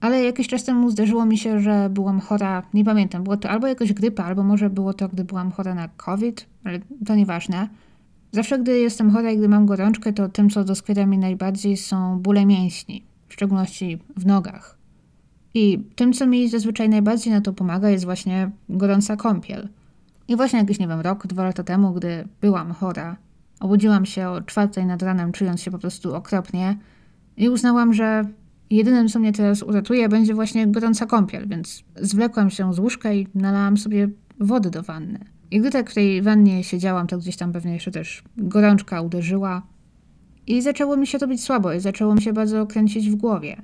Ale jakiś czas temu zdarzyło mi się, że byłam chora, nie pamiętam, było to albo jakaś grypa, albo może było to, gdy byłam chora na COVID, ale to nieważne. Zawsze, gdy jestem chora i gdy mam gorączkę, to tym, co doskwiera mi najbardziej, są bóle mięśni, w szczególności w nogach. I tym, co mi zazwyczaj najbardziej na to pomaga, jest właśnie gorąca kąpiel. I właśnie jakiś, nie wiem, rok, dwa lata temu, gdy byłam chora, obudziłam się o czwartej nad ranem, czując się po prostu okropnie i uznałam, że jedynym, co mnie teraz uratuje, będzie właśnie gorąca kąpiel, więc zwlekłam się z łóżka i nalałam sobie wody do wanny. I gdy tak w tej wannie siedziałam, to gdzieś tam pewnie jeszcze też gorączka uderzyła i zaczęło mi się robić słabo i zaczęło mi się bardzo kręcić w głowie.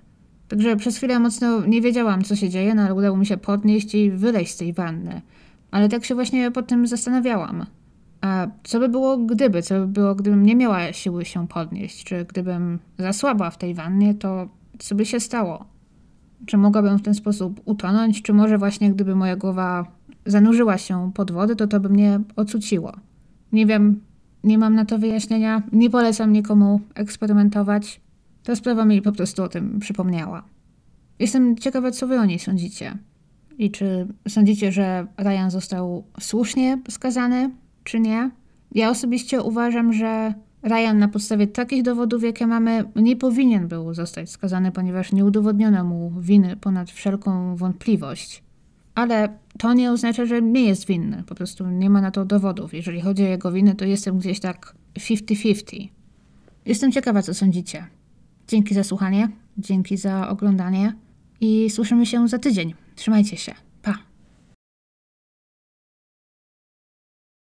Także przez chwilę mocno nie wiedziałam, co się dzieje, no ale udało mi się podnieść i wyleźć z tej wanny. Ale tak się właśnie po tym zastanawiałam. A co by było gdyby? Co by było, gdybym nie miała siły się podnieść? Czy gdybym zasłabła w tej wannie, to co by się stało? Czy mogłabym w ten sposób utonąć? Czy może właśnie gdyby moja głowa zanurzyła się pod wodę, to to by mnie ocuciło? Nie wiem, nie mam na to wyjaśnienia. Nie polecam nikomu eksperymentować. Ta sprawa mi po prostu o tym przypomniała. Jestem ciekawa, co wy o niej sądzicie. I czy sądzicie, że Ryan został słusznie skazany, czy nie? Ja osobiście uważam, że Ryan na podstawie takich dowodów, jakie mamy, nie powinien był zostać skazany, ponieważ nie udowodniono mu winy ponad wszelką wątpliwość. Ale to nie oznacza, że nie jest winny. Po prostu nie ma na to dowodów. Jeżeli chodzi o jego winy, to jestem gdzieś tak 50-50. Jestem ciekawa, co sądzicie. Dzięki za słuchanie, dzięki za oglądanie i słyszymy się za tydzień. Trzymajcie się.